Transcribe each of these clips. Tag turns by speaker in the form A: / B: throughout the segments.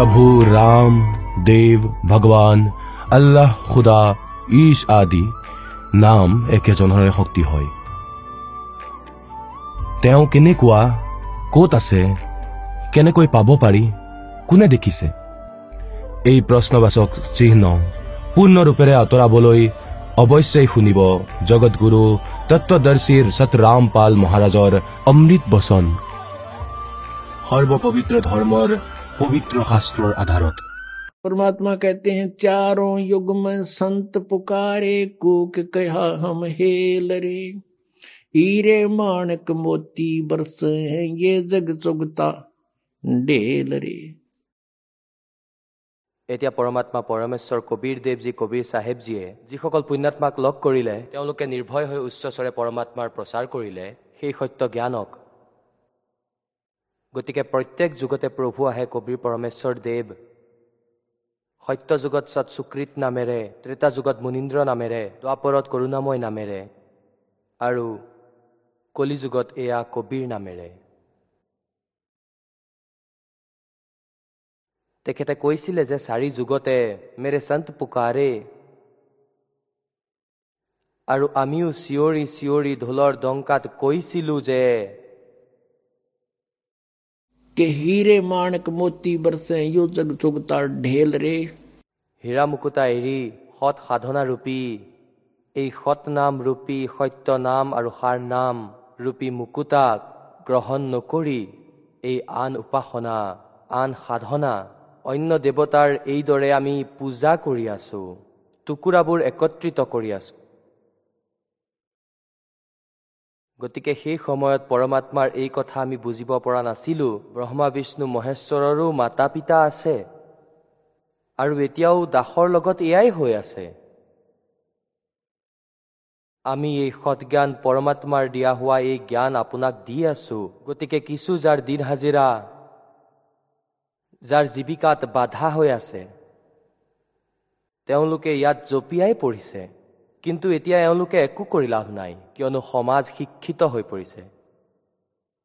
A: প্ৰভু ৰাম দেৱ ভগৱান আল্লাহ খুদা ঈশ আদি নাম একেজনৰে শক্তি হয়। তেওঁ কেনেকুৱা ক'ত আছে কেনেকৈ পাব পাৰি কোনে দেখিছে? এই প্ৰশ্নবাচক চিহ্ন পূৰ্ণৰূপেৰে আঁতৰাবলৈ অৱশ্যেই শুনিব জগতগুৰু তত্বদৰ্শীৰ সতৰাম পাল মহাৰাজৰ অমৃত বচন। সৰ্বপবিত্ৰ ধৰ্মৰ পবিত্ৰ শাস্ত্ৰৰ আধাৰত
B: परमात्मा कहते हैं चारों युग में संत पुकारे कूक कहा हम हेल रे हीरे माणक मोती बरस हैं ये जग सुगता ढेल रे
C: এতিয়া পৰমাত্মা পৰমেশ্বৰ কবীৰ দেৱজী কবীৰ চাহেবজীয়ে যিসকল পুণ্যাত্মাক লগ কৰিলে তেওঁলোকে নিৰ্ভয় হৈ উচ্চস্বৰে পৰমাত্মাৰ প্ৰচাৰ কৰিলে সেই সত্য জ্ঞানক গতিকে প্ৰত্যেক যুগতে প্ৰভু আহে কবীৰ পৰমেশ্বৰ দেৱ। সত্য যুগত সৎ সুকৃত নামেৰে ত্ৰেতা যুগত মুনীন্দ্ৰ নামেৰে দ্বাপৰত কৰুণাময় নামেৰে আৰু কলি যুগত এয়া কবীৰ নামেৰে। তেখেতে কৈছিলে যে চাৰি যুগতে মেৰে সন্ত পুকাৰে আৰু আমিও চিঞৰি চিঞৰি ঢোলৰ ডংকাত কৈছিলো যে
B: के हीरे माणक मोती बरसे यो जग सुगता ढेल रे
C: হীৰা মুকুতা এৰি সৎ সাধনা ৰূপী এই সৎ নাম ৰূপী সত্য নাম আৰু সাৰ নাম ৰূপী মুকুতাক গ্ৰহণ নকৰি এই আন উপাসনা আন সাধনা অন্য দেৱতাৰ এইদৰে আমি পূজা কৰি আছো টুকুৰাবোৰ একত্ৰিত কৰি আছো গতিকে সেই সময়ত পৰমাত্মাৰ এই কথা আমি বুজিব পৰা নাছিলো। ব্ৰহ্মা বিষ্ণু মহেশ্বৰৰো মাতা পিতা আছে। আৰু এতিয়াও দাসৰ লগত এয়াই হৈ আছে। আমি এই সৎজ্ঞান পৰমাত্মাৰ দিয়া হোৱা এই জ্ঞান আপোনাক দি আছো। গতিকে কিছু যাৰ দিন হাজিৰা যাৰ জীৱিকাত বাধা হৈ আছে তেওঁলোকে ইয়াত জঁপিয়াই পৰিছে। কিন্তু এতিয়া এওঁলোকে একো কৰি লাভ নাই কিয়নো সমাজ শিক্ষিত হৈ পৰিছে।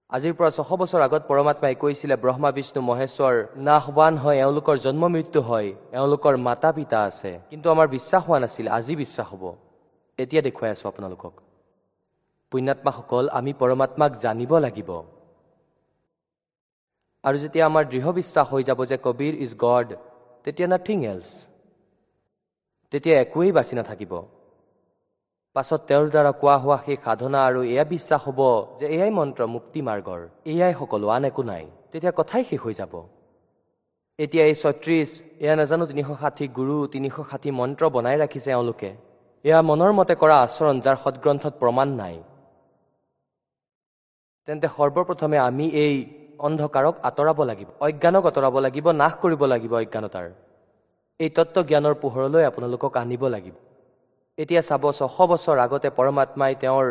C: আজিৰ পৰা ছশ বছৰ আগত পৰমাত্মাই কৈছিলে ব্ৰহ্মা বিষ্ণু মহেশ্বৰ নাশৱান হয় এওঁলোকৰ জন্ম মৃত্যু হয় এওঁলোকৰ মাতা পিতা আছে। কিন্তু আমাৰ বিশ্বাস হোৱা নাছিল আজি বিশ্বাস হ'ব। এতিয়া দেখুৱাই আছো আপোনালোকক। পুণ্যাত্মাসকল আমি পৰমাত্মাক জানিব লাগিব। আৰু যেতিয়া আমাৰ দৃঢ় বিশ্বাস হৈ যাব যে কবিৰ ইজ গড তেতিয়া নাথিং এলছ। তেতিয়া একোৱেই বাচি নাথাকিব। পাছত তেওঁৰ দ্বাৰা কোৱা হোৱা সেই সাধনা আৰু এয়া বিশ্বাস হ'ব যে এয়াই মন্ত্ৰ মুক্তি মাৰ্গৰ। এয়াই সকলো আন একো নাই। তেতিয়া কথাই শেষ হৈ যাব। এতিয়া এই ছয়ত্ৰিছ এয়া নাজানো তিনিশ ষাঠি গুৰু তিনিশ ষাঠি মন্ত্ৰ বনাই ৰাখিছে এওঁলোকে। এয়া মনৰ মতে কৰা আচৰণ যাৰ সদগ্ৰন্থত প্ৰমাণ নাই। তেন্তে সৰ্বপ্ৰথমে আমি এই অন্ধকাৰক আঁতৰাব লাগিব অজ্ঞানক আঁতৰাব লাগিব নাশ কৰিব লাগিব অজ্ঞানতাৰ। এই তত্বজ্ঞানৰ পোহৰলৈ আপোনালোকক আনিব লাগিব। এতিয়া চাব ছশ বছৰ আগতে পৰমাত্মাই তেওঁৰ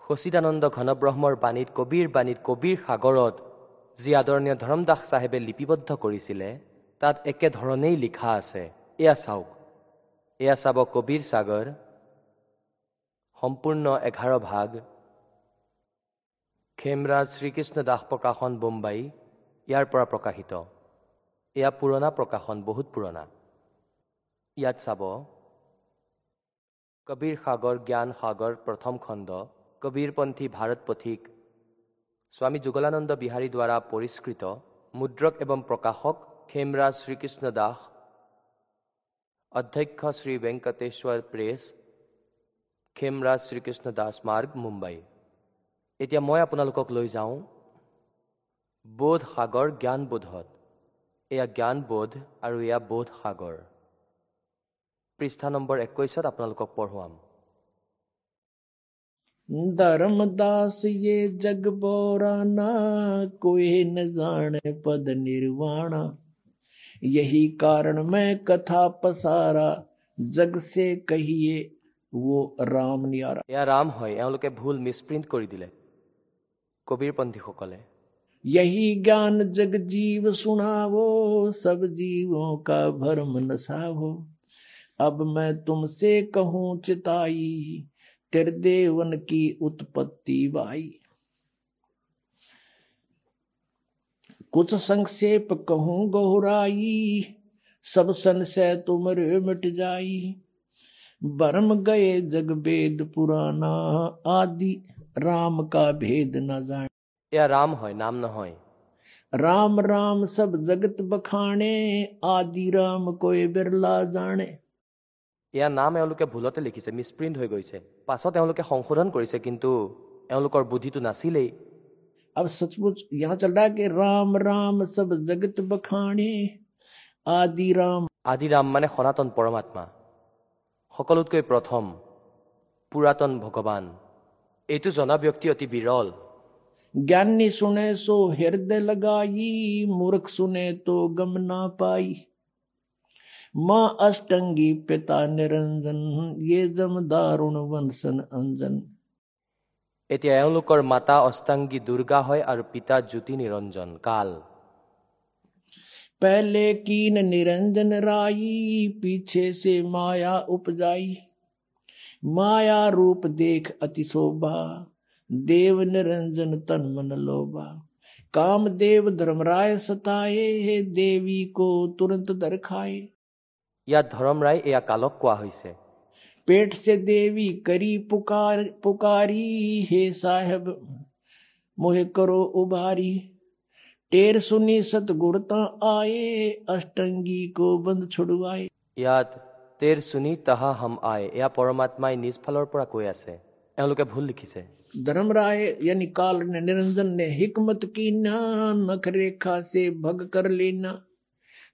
C: সচিদানন্দ ঘনব্ৰহ্মৰ বাণীত কবিৰ বাণীত কবিৰ সাগৰত যি আদৰণীয় ধৰমদাস চাহেবে লিপিবদ্ধ কৰিছিলে তাত একেধৰণেই লিখা আছে। এয়া চাওক। এয়া চাব কবিৰ সাগৰ। সম্পূৰ্ণ এঘাৰ ভাগ। খেমৰাজ শ্ৰীকৃষ্ণ দাস প্ৰকাশন বোম্বাই। ইয়াৰ পৰা প্ৰকাশিত। এয়া পুৰণা প্ৰকাশন বহুত পুৰণা। ইয়াত চাব কবিৰ সাগৰ জ্ঞান সাগৰ প্ৰথম খণ্ড কবিৰপন্থী ভাৰত পথিক স্বামী যুগলানন্দ বিহাৰী দ্বাৰা পৰিষ্কৃত মুদ্ৰক এবং প্ৰকাশক খেমৰাজ শ্ৰীকৃষ্ণ দাস অধ্যক্ষ শ্ৰী বেংকটেশ্বৰ প্ৰেছ খেমৰাজ শ্ৰীকৃষ্ণ দাস মাৰ্গ মুম্বাই। এতিয়া মই আপোনালোকক লৈ যাওঁ। বোধ সাগৰ জ্ঞান বোধত। এয়া জ্ঞান বোধ আৰু এয়া বোধ সাগৰ। পৃষ্ঠা নম্বৰ একৈছত আপোনালোকক পঢ়ুৱাম
B: धर्मदास ये जग बोराना कोई न जाने पद निर्वाणा यही कारण मैं कथा पसारा जग से कहिए वो राम नियारा
C: এয়া ৰাম হয় এওঁলোকে ভুল মিছপ্ৰিণ্ট কৰি দিলে কবিৰপন্থীসকলে
B: यही ज्ञान जग जीव सुनावो सब जीवों का भरम नसावो अब मैं तुमसे कहूँ चिताई त्रिदेवन की उत्पत्ति बाई कुछ संक्षेप कहूँ गहुराई सब संशय तुम मिट जाई। बर्म गए जग वेद पुराना आदि राम का भेद न जाए।
C: या राम हो नाम न हो
B: राम राम सब जगत बखाणे आदि राम कोई बिरला जाने
C: এয়া নাম এওঁলোকে ভুলতে লিখিছে মিছপ্ৰিণ্ট হৈ গৈছে পাছত এওঁলোকে সংশোধন কৰিছে কিন্তু এওঁলোকৰ বুদ্ধিটো নাছিলেই
B: अब सचमुच यहाँ चल रहा है कि राम राम सब जगत बखाने आदि राम
C: আদি ৰাম মানে সনাতন পৰমাত্মা সকলোতকৈ প্ৰথম পুৰাতন ভগৱান এইটো জনা ব্যক্তি অতি বিৰল
B: ज्ञानी सुने सो हृदय लगाई मूर्ख सुने तो गम ना पाई माँ अष्टंगी पिता निरंजन ये जम दारुण वंशन अंजन
C: এতিয়া এওঁলোকৰ মাতা অষ্টাংগী দুৰ্গা হয় আৰু পিতা জ্যোতি নিৰঞ্জন কাল
B: पहले कीन निरंजन राई पीछे से माया उपजाई माया रूप देख अति शोभा देव निरंजन तन मन लोभा काम देव धर्मराय सताए देवी को तुरंत दर खाए
C: ইয়াত ধৰম ৰায় এয়া কালক কোৱা হৈছে
B: पेट से देवी करी पुकार पुकारी हे साहब मोहे करो उभारी टेर सुनी सतगुरता आए अष्टंगी को बंद छुड़वाए
C: ইয়াত তেৰ চুনি তাহা হম আই এয়া পৰমাত্মাই নিজ ফালৰ পৰা কৈ আছে এওঁলোকে ভুল লিখিছে
B: धर्मराय यानी काल ने निरंजन ने हिकमत की ना नख रेखा से भग कर लेना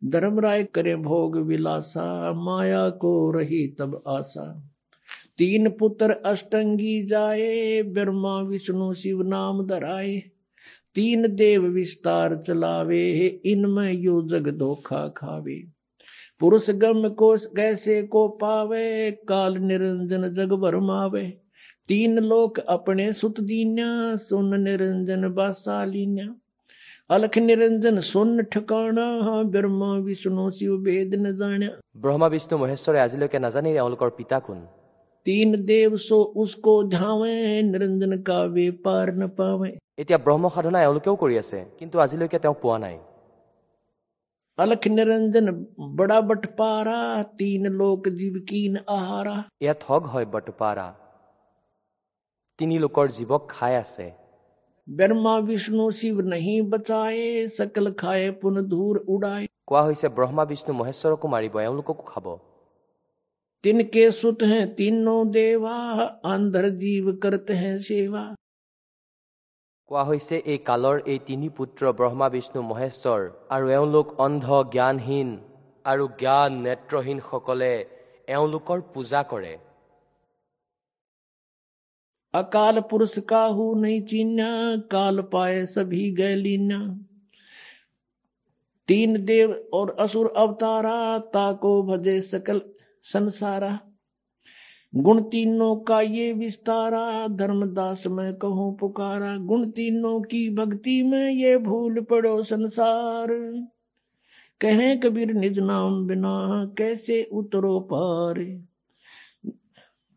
B: धर्मराय करे भोग विलासा, माया को रही तब आशा। तीन पुत्र अष्टंगी जाए, ब्रह्मा, विष्णु, शिव नाम धराए। तीन देव विस्तार चलावे, इनमें यो जग धोखा खावे। पुरुष गम को कैसे को पावे, काल निरंजन जग भरमावे तीन लोक अपने सुत दीन्या, सुन निरंजन बासालीन्या अलख निरंजन सुन ठिकाना ब्रह्मा विष्णु शिव भेद न जाण्या
C: ব্ৰহ্মা বিষ্ণু মহেশ্বৰে আজিলৈকে নাজানে এওঁলোকৰ পিতা কোন
B: तीन देव सो उसको ध्यावे निरंजन का वे पार न पावे
C: এতিয়া ব্ৰহ্ম সাধনা এওঁলোকেও কৰি আছে কিন্তু আজিলৈকে তেওঁক পোৱা নাই
B: अलख निरंजन बड़ा बटपारा तीन लोक जीव कीन आहारा
C: এয়া ঠগ হয় বটপাৰা তিনি লোকৰ জীৱক খাই আছে
B: ব্ৰহ্মা বিষ্ণু শিৱ নাহি বচায়ে সকল খায়ে পুন ধূৰ উড়ায়
C: কোৱা হৈছে ব্ৰহ্মা বিষ্ণু মহেশ্বৰকো মাৰিব এওঁলোককো খাব
B: তিন কে সুত হ্যাঁ তিনো দেৱা অন্ধৰ জীৱ কৰতে হে সেৱা
C: কোৱা হৈছে এই কালৰ এই তিনি পুত্ৰ ব্ৰহ্মা বিষ্ণু মহেশ্বৰ আৰু এওঁলোক অন্ধ জ্ঞানহীন আৰু জ্ঞান নেত্ৰহীনসকলে এওঁলোকৰ পূজা কৰে।
B: अकाल पुरुष काहू नहीं चीन्या काल पाए सभी गए लीना तीन देव और असुर अवतारा, ताको भजे सकल संसारा। गुण तीनों का ये विस्तारा, धर्मदास मैं कहूँ पुकारा। गुण तीनों की भक्ति में ये भूल पड़ो संसार। कहें कबीर निज नाम बिना, कैसे उतरो पार?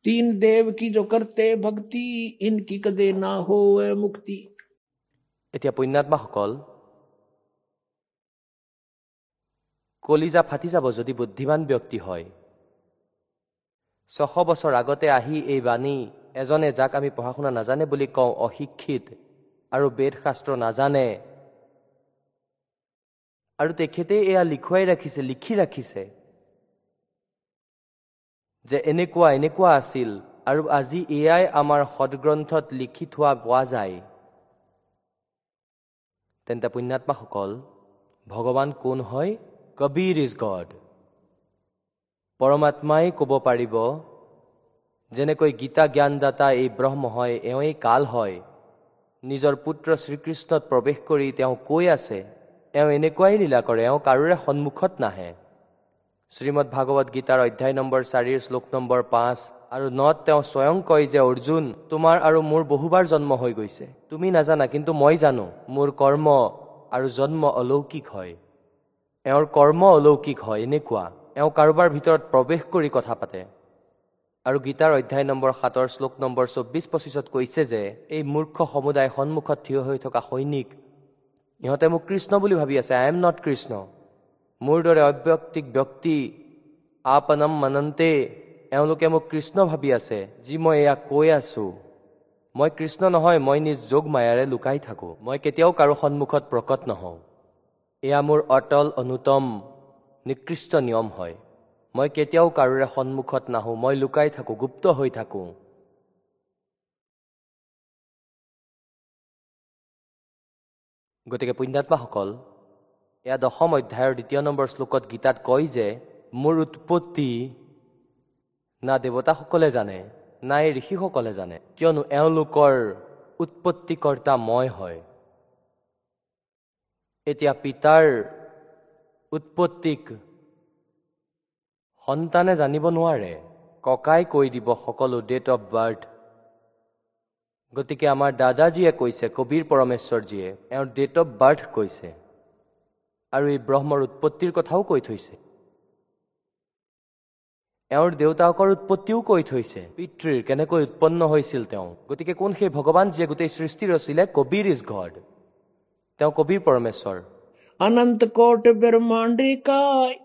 B: तीन देव की जो करते भक्ति इनकी कदे ना हो मुक्ति
C: এতিয়া পুণ্যাত্মাসকল কলিজা ফাটি যাব যদি বুদ্ধিমান ব্যক্তি হয় ছশ বছৰ আগতে আহি এই বাণী এজনে যাক আমি পঢ়া শুনা নাজানে বুলি কওঁ অশিক্ষিত আৰু বেদ শাস্ত্ৰ নাজানে আৰু তেখেতেই এয়া লিখুৱাই ৰাখিছে লিখি ৰাখিছে যে এনেকুৱা এনেকুৱা আছিল আৰু আজি এয়াই আমাৰ সদগ্ৰন্থত লিখি থোৱা পোৱা যায়। তেন্তে পুণ্যাত্মাসকল ভগৱান কোন হয়? Kabir is God. পৰমাত্মাই ক'ব পাৰিব যেনেকৈ গীতা জ্ঞানদাতা এই ব্ৰহ্ম হয় এওঁই কাল হয়। নিজৰ পুত্ৰ শ্ৰীকৃষ্ণত প্ৰৱেশ কৰি তেওঁ কৈ আছে এওঁ এনেকুৱাই লীলা কৰে এওঁ কাৰোৰে সন্মুখত নাহে। শ্ৰীমদ ভাগৱত গীতাৰ অধ্যায় নম্বৰ চাৰিৰ শ্লোক নম্বৰ পাঁচ আৰু নত তেওঁ স্বয়ং কয় যে অৰ্জুন তোমাৰ আৰু মোৰ বহুবাৰ জন্ম হৈ গৈছে। তুমি নাজানা কিন্তু মই জানো মোৰ কৰ্ম আৰু জন্ম অলৌকিক হয়। এওঁৰ কৰ্ম অলৌকিক হয় এনেকুৱা। এওঁ কাৰোবাৰ ভিতৰত প্ৰৱেশ কৰি কথা পাতে। আৰু গীতাৰ অধ্যায় নম্বৰ সাতৰ শ্লোক নম্বৰ চৌব্বিছ পঁচিছত কৈছে যে এই মূৰ্খ সমুদায় সন্মুখত থিয় হৈ থকা সৈনিক ইহঁতে মোক কৃষ্ণ বুলি ভাবি আছে। I am not Krishna. মোৰ দৰে অব্যক্তিক ব্যক্তি আপনম মানন্তে এওঁলোকে মোক কৃষ্ণ ভাবি আছে যি মই এয়া কৈ আছো। মই কৃষ্ণ নহয় মই নিজ যোগ মায়াৰে লুকাই থাকোঁ। মই কেতিয়াও কাৰো সন্মুখত প্ৰকট নহওঁ। এয়া মোৰ অটল অনুতম নিকৃষ্ট নিয়ম হয়। মই কেতিয়াও কাৰোৰে সন্মুখত নাহোঁ মই লুকাই থাকোঁ গুপ্ত হৈ থাকোঁ। গতিকে পুণ্যাত্মাসকল এয়া দশম অধ্যায়ৰ দ্বিতীয় নম্বৰ শ্লোকত গীতাত কয় যে মোৰ উৎপত্তি না দেৱতাসকলে জানে না এই ঋষিসকলে জানে কিয়নো এওঁলোকৰ উৎপত্তিকৰ্তা মই হয়। এতিয়া পিতাৰ উৎপত্তিক সন্তানে জানিব নোৱাৰে ককাই কৈ দিব সকলো ডেট অফ বাৰ্থ গতিকে আমাৰ দাদাজীয়ে কৈছে কবীৰ পৰমেশ্বৰজীয়ে এওঁৰ ডেট অফ বাৰ্থ কৈছে। আৰু এই ব্ৰহ্মৰ উৎপত্তিৰ কথাও কৈ থৈছে এওঁৰ দেউতাকৰ উৎপত্তিও কৈ থৈছে পিতৃৰ কেনেকৈ উৎপন্ন হৈছিল তেওঁ গতিকে কোন সেই ভগৱান যিয়ে গোটেই সৃষ্টি ৰচিলে কবীৰ ইজ গড তেওঁ কবীৰ পৰমেশ্বৰ
B: अनंत कोट ब्रह्मांड का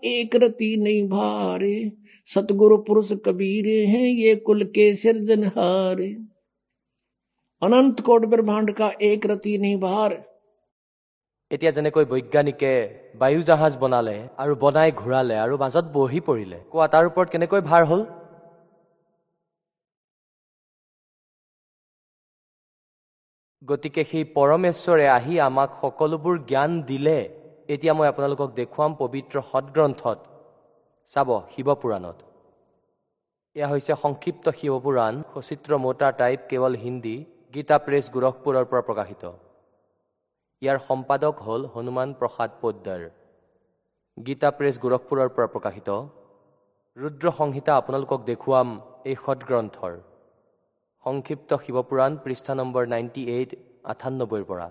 B: एक रति नहीं भारे सतगुरु पुरुष कबीर हैं ये कुल के सिरजनहार अनंत कोट ब्रह्मांड का एक रति नहीं भार
C: এতিয়া যেনেকৈ বৈজ্ঞানিকে বায়ু জাহাজ বনালে আৰু বনাই ঘূৰালে আৰু মাজত বহি পৰিলে কোৱা তাৰ ওপৰত কেনেকৈ ভাৰ হ'ল? গতিকে সেই পৰমেশ্বৰে আহি আমাক সকলোবোৰ জ্ঞান দিলে। এতিয়া মই আপোনালোকক দেখুৱাম পবিত্ৰ সদগ্ৰন্থত। চাব শিৱপুৰাণত। এয়া হৈছে সংক্ষিপ্ত শিৱপুৰাণ সচিত্ৰ মোটা টাইপ কেৱল হিন্দী গীতা প্ৰেছ গোৰখপুৰৰ পৰা প্ৰকাশিত। ইয়াৰ সম্পাদক হ'ল হনুমান প্ৰসাদ পোদ্দাৰ। গীতা প্ৰেছ গোৰখপুৰৰ পৰা প্ৰকাশিত। ৰুদ্ৰ সংহিতা আপোনালোকক দেখুৱাম এই সদগ্ৰন্থৰ সংক্ষিপ্ত শিৱপুৰাণ পৃষ্ঠা নম্বৰ নাইণ্টি এইট আঠান্নব্বৈৰ পৰা।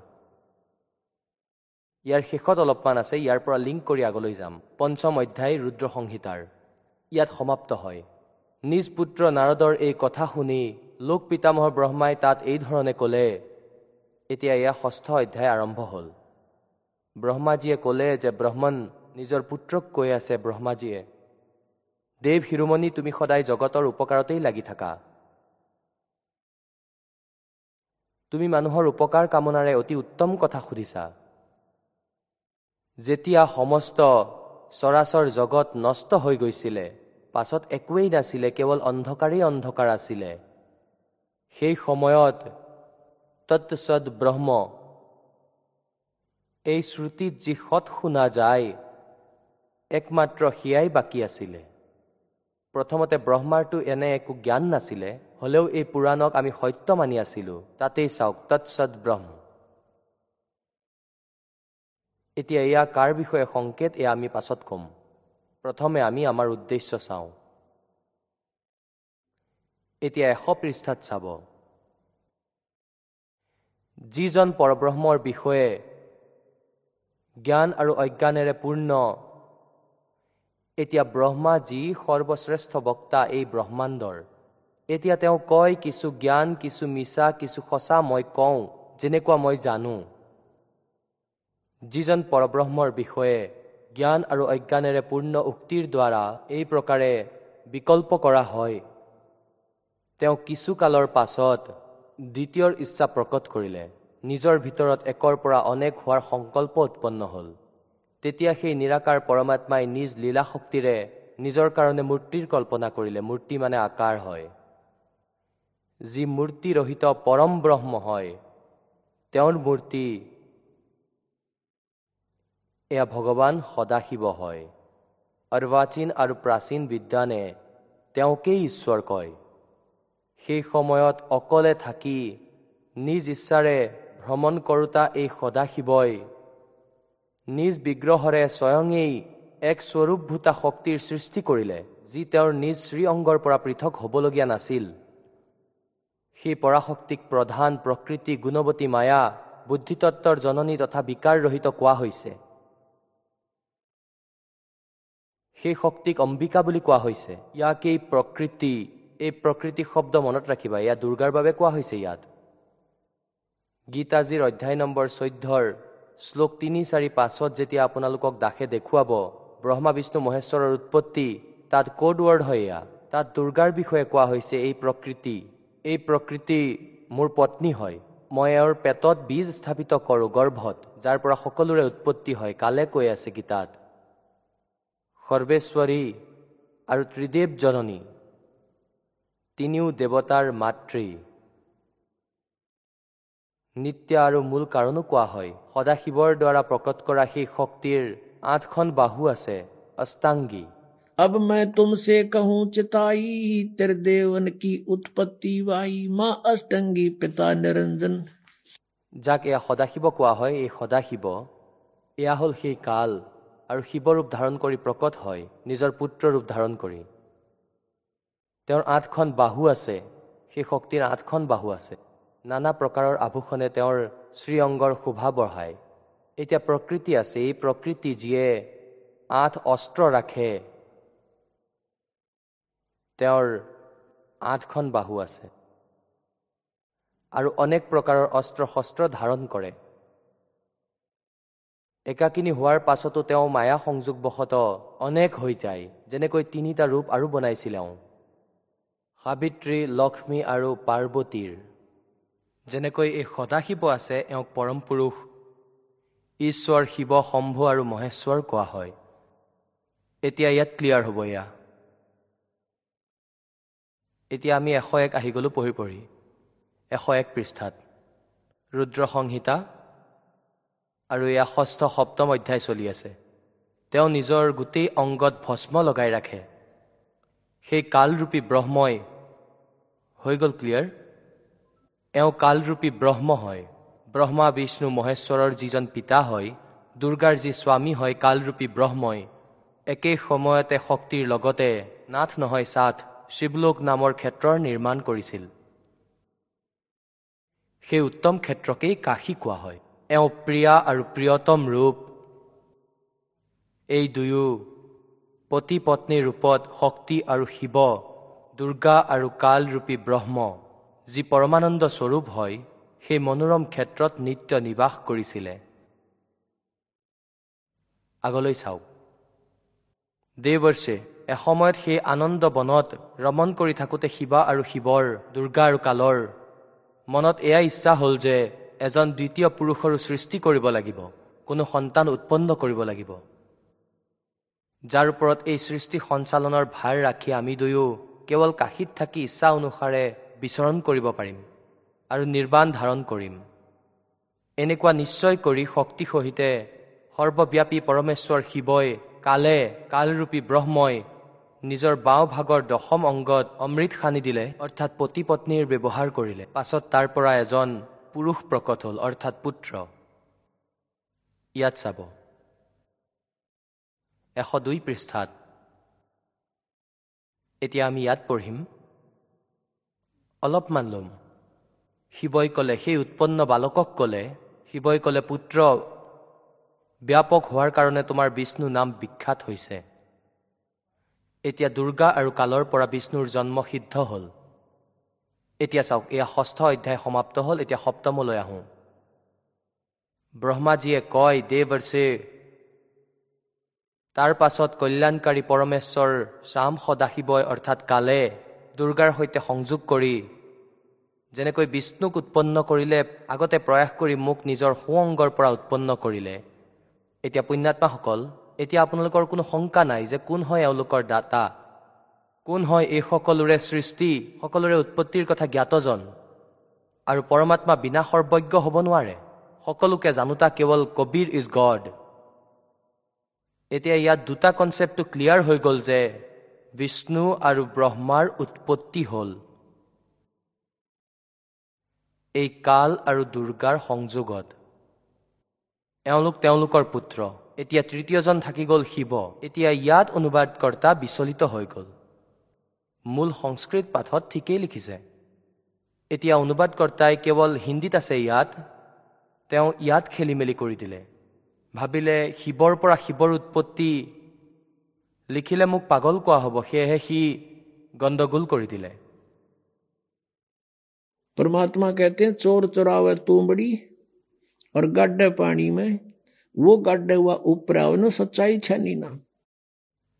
C: ইয়াৰ শেষত অলপমান আছে ইয়াৰ পৰা লিংক কৰি আগলৈ যাম। পঞ্চম অধ্যায় ৰুদ্ৰ সংহিতাৰ। ইয়াত সমাপ্ত হয়। নিজ পুত্ৰ নাৰদৰ এই কথা শুনি লোক পিতামহ ব্ৰহ্মাই তাত এইধৰণে ক'লে এতিয়া এয়া ষষ্ঠ অধ্যায় আৰম্ভ হ'ল। ব্ৰহ্মাজীয়ে ক'লে যে ব্ৰহ্মণ নিজৰ পুত্ৰক কৈ আছে ব্ৰহ্মাজীয়ে দেৱ শিৰোমণি তুমি সদায় জগতৰ উপকাৰতেই লাগি থাকা। তুমি মানুহৰ উপকাৰ কামনাৰে অতি উত্তম কথা সুধিছা। যেতিয়া সমস্ত চৰাচৰ জগত নষ্ট হৈ গৈছিলে পাছত একোৱেই নাছিলে কেৱল অন্ধকাৰেই অন্ধকাৰ আছিলে। সেই সময়ত তৎসদ ব্ৰহ্ম। এই শ্ৰুতিত যি সৎ শুনা যায় একমাত্ৰ সেয়াই বাকী আছিলে। প্ৰথমতে ব্ৰহ্মাৰটো এনে একো জ্ঞান নাছিলে হলেও এই পুৰাণক আমি সত্য মানি আছিলো। তাতেই চাওক তৎসদ ব্ৰহ্ম। এতিয়া এয়া কাৰ বিষয়ে সংকেত এয়া আমি পাছত ক'ম। প্ৰথমে আমি আমাৰ উদ্দেশ্য চাওঁ। এতিয়া এশ পৃষ্ঠাত চাব। যিজন পৰব্ৰহ্মৰ বিষয়ে জ্ঞান আৰু অজ্ঞানেৰে পূৰ্ণ এতিয়া ব্ৰহ্মা যি সৰ্বশ্ৰেষ্ঠ বক্তা এই ব্ৰহ্মাণ্ডৰ। এতিয়া তেওঁ কয় কিছু জ্ঞান কিছু মিছা কিছু সঁচা মই কওঁ যেনেকুৱা মই জানো। যিজন পৰব্ৰহ্মৰ বিষয়ে জ্ঞান আৰু অজ্ঞানেৰে পূৰ্ণ উক্তিৰ দ্বাৰা এই প্ৰকাৰে বিকল্প কৰা হয়। তেওঁ কিছু কালৰ পাছত দ্বিতীয়ৰ ইচ্ছা প্ৰকট কৰিলে নিজৰ ভিতৰত একৰ পৰা অনেক হোৱাৰ সংকল্প উৎপন্ন হ'ল। তেতিয়া সেই নিৰাকাৰ পৰমাত্মাই নিজ লীলা শক্তিৰে নিজৰ কাৰণে মূৰ্তিৰ কল্পনা কৰিলে মূৰ্তি মানে আকাৰ হয়। যি মূৰ্তিৰহিত পৰম ব্ৰহ্ম হয় তেওঁৰ মূৰ্তি এয়া ভগৱান সদাশিৱ হয়। অৰ্বাচীন আৰু প্ৰাচীন বিদ্যানে তেওঁকেই ঈশ্বৰ কয়। সেই সময়ত অকলে থাকি নিজ ইচ্ছাৰে ভ্ৰমণ কৰোতা এই সদাশিৱই নিজ বিগ্ৰহৰে স্বয়ঙেই এক স্বৰূপভূতা শক্তিৰ সৃষ্টি কৰিলে যি তেওঁৰ নিজ শ্ৰী অংগৰ পৰা পৃথক হ'বলগীয়া নাছিল। সেই পৰাশক্তিক প্ৰধান প্ৰকৃতি গুণৱতী মায়া বুদ্ধিতত্বৰ জননী তথা বিকাৰৰহিত কোৱা হৈছে। সেই শক্তিক অম্বিকা বুলি কোৱা হৈছে। ইয়াক এই প্ৰকৃতি। এই প্ৰকৃতি শব্দ মনত ৰাখিবা। এয়া দুৰ্গাৰ বাবে কোৱা হৈছে ইয়াত। গীতাজীৰ অধ্যায় নম্বৰ চৈধ্যৰ শ্লোক তিনি চাৰি পাঁচত যেতিয়া আপোনালোকক দাসে দেখুৱাব ব্ৰহ্মা বিষ্ণু মহেশ্বৰৰ উৎপত্তি তাত ক'ড ৱৰ্ড হয় এয়া। তাত দুৰ্গাৰ বিষয়ে কোৱা হৈছে এই প্ৰকৃতি। এই প্ৰকৃতি মোৰ পত্নী হয়। মই এওঁৰ পেটত বীজ স্থাপিত কৰোঁ গৰ্ভত যাৰ পৰা সকলোৰে উৎপত্তি হয় কালে কৈ আছে গীতাত। সৰ্বেশ্বৰী আৰু ত্ৰিদেৱ জননী। তিনিও দেৱতাৰ মাতৃ নিত্য আৰু মূল কাৰণো কোৱা হয় সদাশিৱৰ দ্বাৰা প্ৰকট কৰা সেই শক্তিৰ আঠখন বাহু আছে অষ্টাংগী
B: अब मैं तुमसे कहूँ चिताई त्रिदेवन की उत्पत्ति वाई माँ अष्टंगी पिता निरंजन
C: যাক এয়া সদাশিৱ কোৱা হয় এই সদাশিৱ এয়া হ'ল সেই কাল আৰু শিৱ ৰূপ ধাৰণ কৰি প্ৰকট হয় নিজৰ পুত্ৰ ৰূপ ধাৰণ কৰি তেওঁৰ আঠখন বাহু আছে সেই শক্তিৰ আঠখন বাহু আছে। নানা প্ৰকাৰৰ আভূষণে তেওঁৰ শ্ৰীঅংগৰ শোভা বঢ়ায়। এতিয়া প্ৰকৃতি আছে এই প্ৰকৃতি যিয়ে আঠ অস্ত্ৰ ৰাখে তেওঁৰ আঠখন বাহু আছে। আৰু অনেক প্ৰকাৰৰ অস্ত্ৰ শস্ত্ৰ ধাৰণ কৰে। একাকিনী হোৱাৰ পাছতো তেওঁ মায়া সংযোগবশত অনেক হৈ যায় যেনেকৈ তিনিটা ৰূপ আৰু বনাইছিল এওঁ সাবিত্ৰী লক্ষ্মী আৰু পাৰ্বতীৰ। যেনেকৈ এই সদাশিৱ আছে এওঁক পৰম পুৰুষ ঈশ্বৰ শিৱ শম্ভু আৰু মহেশ্বৰ কোৱা হয়। এতিয়া ইয়াত ক্লিয়াৰ হ'ব এয়া। এতিয়া আমি এশ এক আহি গ'লোঁ পঢ়ি পঢ়ি। এশ এক পৃষ্ঠাত। ৰুদ্ৰ সংহিতা আৰু এয়া ষষ্ঠ সপ্তম অধ্যায় চলি আছে। তেওঁ নিজৰ গোটেই অংগত ভস্ম লগাই ৰাখে। সেই কালৰূপী ব্ৰহ্মই হৈ গ'ল ক্লিয়াৰ? এওঁ কালৰূপী ব্ৰহ্ম হয়। ব্ৰহ্মা বিষ্ণু মহেশ্বৰৰ যিজন পিতা হয় দুৰ্গাৰ যি স্বামী হয় কালৰূপী ব্ৰহ্মই একেই সময়তে শক্তিৰ লগতে নাথ নহয় সাথ শিৱলোক নামৰ ক্ষেত্ৰৰ নিৰ্মাণ কৰিছিল। সেই উত্তম ক্ষেত্ৰকেই কাশী কোৱা হয়। এওঁ প্ৰিয়া আৰু প্ৰিয়তম ৰূপ। এই দুয়ো পতি পত্নীৰ ৰূপত শক্তি আৰু শিৱ দুৰ্গা আৰু কালৰূপী ব্ৰহ্ম যি পৰমানন্দ স্বৰূপ হয় সেই মনোৰম ক্ষেত্ৰত নিত্য নিবাস কৰিছিলে। আগলৈ চাওক। দেৱৰ্ষে এসময়ত সেই আনন্দ বনত ৰমণ কৰি থাকোঁতে শিৱা আৰু শিৱৰ দুৰ্গা আৰু কালৰ মনত এয়া ইচ্ছা হ'ল যে এজন দ্বিতীয় পুৰুষৰো সৃষ্টি কৰিব লাগিব কোনো সন্তান উৎপন্ন কৰিব লাগিব। যাৰ ওপৰত এই সৃষ্টি সঞ্চালনৰ ভাৰ ৰাখি আমি দুয়ো কেৱল কাশীত থাকি ইচ্ছা অনুসাৰে বিচৰণ কৰিব পাৰিম আৰু নিৰ্বাণ ধাৰণ কৰিম। এনেকুৱা নিশ্চয় কৰি শক্তি সহিতে সৰ্বব্যাপী পৰমেশ্বৰ শিৱই কালে কালৰূপী ব্ৰহ্মই নিজৰ বাওঁ ভাগৰ দশম অংগত অমৃত সানি দিলে অৰ্থাৎ পতি পত্নীৰ ব্যৱহাৰ কৰিলে। পাছত তাৰ পৰা এজন পুৰুষ প্ৰকট হ'ল অৰ্থাৎ পুত্ৰ। ইয়াত চাব। এশ দুই পৃষ্ঠাত এতিয়া আমি ইয়াত পঢ়িম অলপমান ল'ম। শিৱই ক'লে সেই উৎপন্ন বালকক ক'লে শিৱই ক'লে পুত্ৰ ব্যাপক হোৱাৰ কাৰণে তোমাৰ বিষ্ণু নাম বিখ্যাত হৈছে। এতিয়া দুৰ্গা আৰু কালৰ পৰা বিষ্ণুৰ জন্ম সিদ্ধ হ'ল। এতিয়া চাওক এয়া ষষ্ঠ অধ্যায় সমাপ্ত হ'ল এতিয়া সপ্তমলৈ আহোঁ। ব্ৰহ্মাজীয়ে কয় দেৱৰ্ষে তাৰ পাছত কল্যাণকাৰী পৰমেশ্বৰ শ্যাম সদাশিৱই অৰ্থাৎ কালে দুৰ্গাৰ সৈতে সংযোগ কৰি যেনেকৈ বিষ্ণুক উৎপন্ন কৰিলে আগতে প্ৰয়াস কৰি মোক নিজৰ সুঅংগৰ পৰা উৎপন্ন কৰিলে। এতিয়া পুণ্যাত্মাসকল এতিয়া আপোনালোকৰ কোনো শংকা নাই যে কোন হয় এওঁলোকৰ দাতা? কোন হয় এই সকলোৰে সৃষ্টি সকলোৰে উৎপত্তিৰ কথা জ্ঞাতজন? আৰু পৰমাত্মা বিনা সৰ্বজ্ঞ হ'ব নোৱাৰে? সকলোকে জানোতা কেৱল কবিৰ ইজ গড। এতিয়া ইয়াত দুটা কনচেপ্টটো ক্লিয়াৰ হৈ গ'ল যে বিষ্ণু আৰু ব্ৰহ্মাৰ উৎপত্তি হ'ল। এই কাল আৰু দুৰ্গাৰ সংযোগত। এওঁলোক তেওঁলোকৰ পুত্ৰ। এতিয়া তৃতীয়জন থাকি গ'ল শিৱ। এতিয়া ইয়াত অনুবাদকৰ্তা বিচলিত হৈ গ'ল। মূল সংস্কৃত পাঠত ঠিকেই লিখিছে। এতিয়া অনুবাদকৰ্তাই কেৱল হিন্দীত আছে ইয়াত। তেওঁ ইয়াত খেলি মেলি কৰি দিলে। ভাবিলে শিৱৰ পৰা শিৱৰ উৎপত্তি লিখিলে মোক পাগল কোৱা হ'ব সেয়েহে সি গণ্ডগোল কৰি দিলে
B: परमात्मा कहते हैं चोर चुरावे तुमड़ी और गड्ढे पानी में वो गड्ढे हुआ उपरा उन्हें सच्चाई छनी ना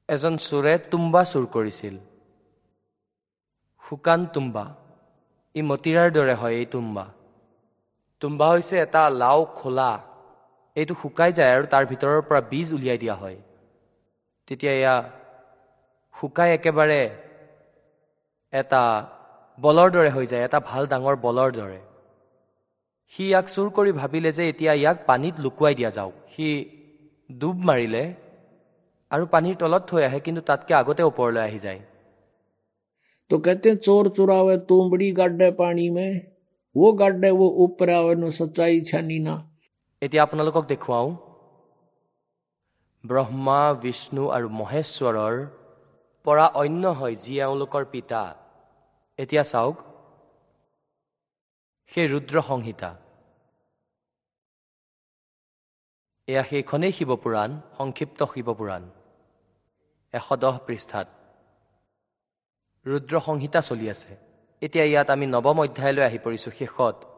C: এজন চোৰে তুম্বা চুৰ কৰিছিল শুকান তুম্বা ই মতিৰাৰ দৰে হয় এই তুম্বা তুম্বা হৈছে এটা লাও খোলা এইটো শুকাই যায় আৰু তাৰ ভিতৰৰ পৰা বীজ উলিয়াই দিয়া হয় তেতিয়া এয়া শুকাই একেবাৰে এটা বলৰ দৰে হৈ যায় এটা ভাল ডাঙৰ বলৰ দৰে সি ইয়াক চুৰ কৰি ভাবিলে যে এতিয়া ইয়াক পানীত লুকুৱাই দিয়া যাওক সি ডুব মাৰিলে আৰু পানীৰ তলত থৈ আহে কিন্তু তাতকৈ আগতে ওপৰলৈ আহি যায়
B: तो कहते हैं चोर चुरावे तुमड़ी गड्ढे पानी में वो गड्ढे वो उपरा उन्हें सच्चाई छनी ना
C: এতিয়া আপোনালোকক দেখুৱাওঁ। ব্ৰহ্মা বিষ্ণু আৰু মহেশ্বৰৰ পৰা অন্য হয় যি এওঁলোকৰ পিতা। এতিয়া চাওক। সেই ৰুদ্ৰ সংহিতা। এয়া সেইখনেই শিৱপুৰাণ সংক্ষিপ্ত শিৱপুৰাণ। এশ দহ পৃষ্ঠাত। ৰুদ্ৰ সংহিতা চলি আছে। এতিয়া ইয়াত আমি নৱম অধ্যায়লৈ আহি পৰিছোঁ। শেষত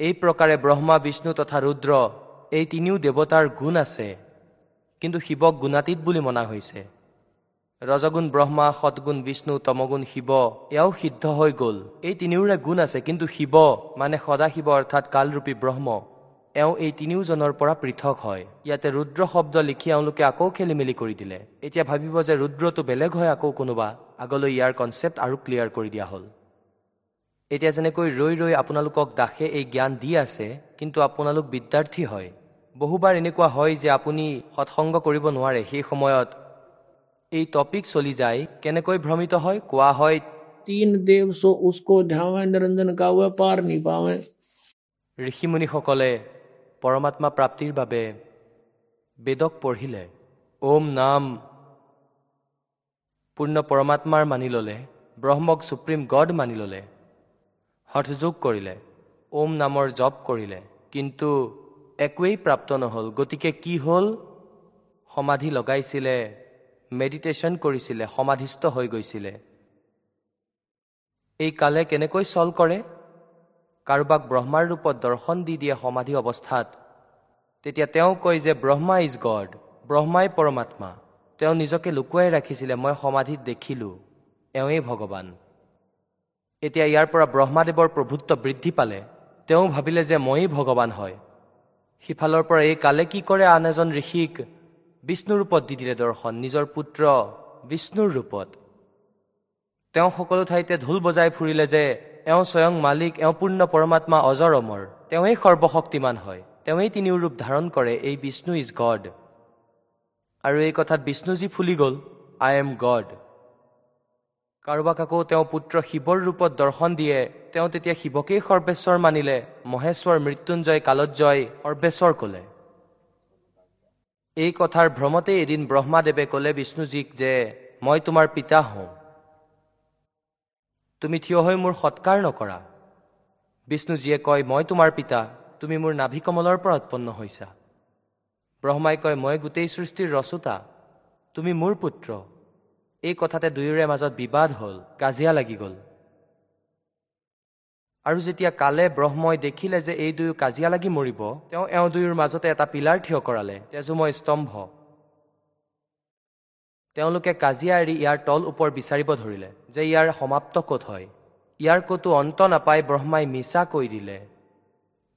C: এই প্ৰকাৰে ব্ৰহ্মা বিষ্ণু তথা ৰুদ্ৰ এই তিনিও দেৱতাৰ গুণ আছে। কিন্তু শিৱক গুণাতীত বুলি মনা হৈছে। ৰজগুণ ব্ৰহ্মা সৎগুণ বিষ্ণু তমগুণ শিৱ এয়াও সিদ্ধ হৈ গ'ল। এই তিনিওৰে গুণ আছে কিন্তু শিৱ মানে সদাশিৱ অৰ্থাৎ কালৰূপী ব্ৰহ্ম এওঁ এই তিনিওজনৰ পৰা পৃথক হয়। ইয়াতে ৰুদ্ৰ শব্দ লিখি এওঁলোকে আকৌ খেলি মেলি কৰি দিলে। এতিয়া ভাবিব যে ৰুদ্ৰটো বেলেগ হয় আকৌ কোনোবা। আগলৈ ইয়াৰ কনচেপ্ট আৰু ক্লিয়াৰ কৰি দিয়া হ'ল। এতিয়া যেনেকৈ ৰৈ ৰৈ আপোনালোকক দাসে এই জ্ঞান দি আছে কিন্তু আপোনালোক বিদ্যাৰ্থী হয়। বহুবাৰ এনেকুৱা হয় যে আপুনি সৎসংগ কৰিব নোৱাৰে। সেই সময়ত এই টপিক চলি যায় কেনেকৈ ভ্ৰমিত হয় কোৱা হয়। ঋষিমুনিসকলে পৰমাত্মা প্ৰাপ্তিৰ বাবে বেদক পঢ়িলে। ওম নাম। পূৰ্ণ পৰমাত্মাৰ মানি ল'লে। ব্ৰহ্মক চুপ্ৰিম গড মানি ল'লে। হঠযোগ কৰিলে ওম নামৰ জপ কৰিলে কিন্তু একোৱেই প্ৰাপ্ত নহ'ল। গতিকে কি হ'ল? সমাধি লগাইছিলে মেডিটেশ্যন কৰিছিলে সমাধিস্থ হৈ গৈছিলে। এই কালে কেনেকৈ চল কৰে? কাৰোবাক ব্ৰহ্মাৰ ৰূপত দৰ্শন দি দিয়ে সমাধি অৱস্থাত তেতিয়া তেওঁ কয় যে ব্ৰহ্মা ইজ গড ব্ৰহ্মাই পৰমাত্মা। তেওঁ নিজকে লুকুৱাই ৰাখিছিলে মই সমাধিত দেখিলোঁ এওঁৱেই ভগৱান। এতিয়া ইয়াৰ পৰা ব্ৰহ্মাদেৱৰ প্ৰভুত্ব বৃদ্ধি পালে। তেওঁ ভাবিলে যে ময়েই ভগৱান হয়। সিফালৰ পৰা এই কালে কি কৰে আন এজন ঋষিক বিষ্ণু ৰূপত দি দিলে দৰ্শন নিজৰ পুত্ৰ বিষ্ণুৰ ৰূপত। তেওঁ সকলো ঠাইতে ঢোল বজাই ফুৰিলে যে এওঁ স্বয়ং মালিক এওঁ পূৰ্ণ পৰমাত্মা অজৰ অমৰ। তেওঁৱেই সৰ্বশক্তিমান হয়। তেওঁৱেই তিনিও ৰূপ ধাৰণ কৰে এই বিষ্ণু ইজ গড। আৰু এই কথাত বিষ্ণুজী ফুলি গ'ল আই এম গড। কাৰোবাক আকৌ তেওঁ পুত্ৰ শিৱৰ ৰূপত দৰ্শন দিয়ে তেওঁ তেতিয়া শিৱকেই সৰ্বেশ্বৰ মানিলে মহেশ্বৰ মৃত্যুঞ্জয় কালজ্জয় সৰ্বেশ্বৰ ক'লে। এই কথাৰ ভ্ৰমতেই এদিন ব্ৰহ্মাদেৱে ক'লে বিষ্ণুজীক যে মই তোমাৰ পিতা হওঁ। তুমি থিয় হৈ মোৰ সৎকাৰ নকৰা। বিষ্ণুজীয়ে কয় মই তোমাৰ পিতা তুমি মোৰ নাভি কমলৰ পৰা উৎপন্ন হৈছা। ব্ৰহ্মাই কয় মই গোটেই সৃষ্টিৰ ৰচোতা তুমি মোৰ পুত্ৰ। এই কথাতে দুয়োৰে মাজত বিবাদ হ'ল কাজিয়া লাগি গ'ল। আৰু যেতিয়া কালে ব্ৰহ্মই দেখিলে যে এই দুয়ো কাজিয়া লাগি মৰিব তেওঁ এওঁ দুয়োৰ মাজতে এটা পিলাৰ থিয় কৰালে তেজোময় স্তম্ভ। তেওঁলোকে কাজিয়া এৰি ইয়াৰ তল ওপৰ বিচাৰিব ধৰিলে যে ইয়াৰ সমাপ্ত ক'ত হয়। ইয়াৰ ক'তো অন্ত নাপাই ব্ৰহ্মাই মিছা কৈ দিলে।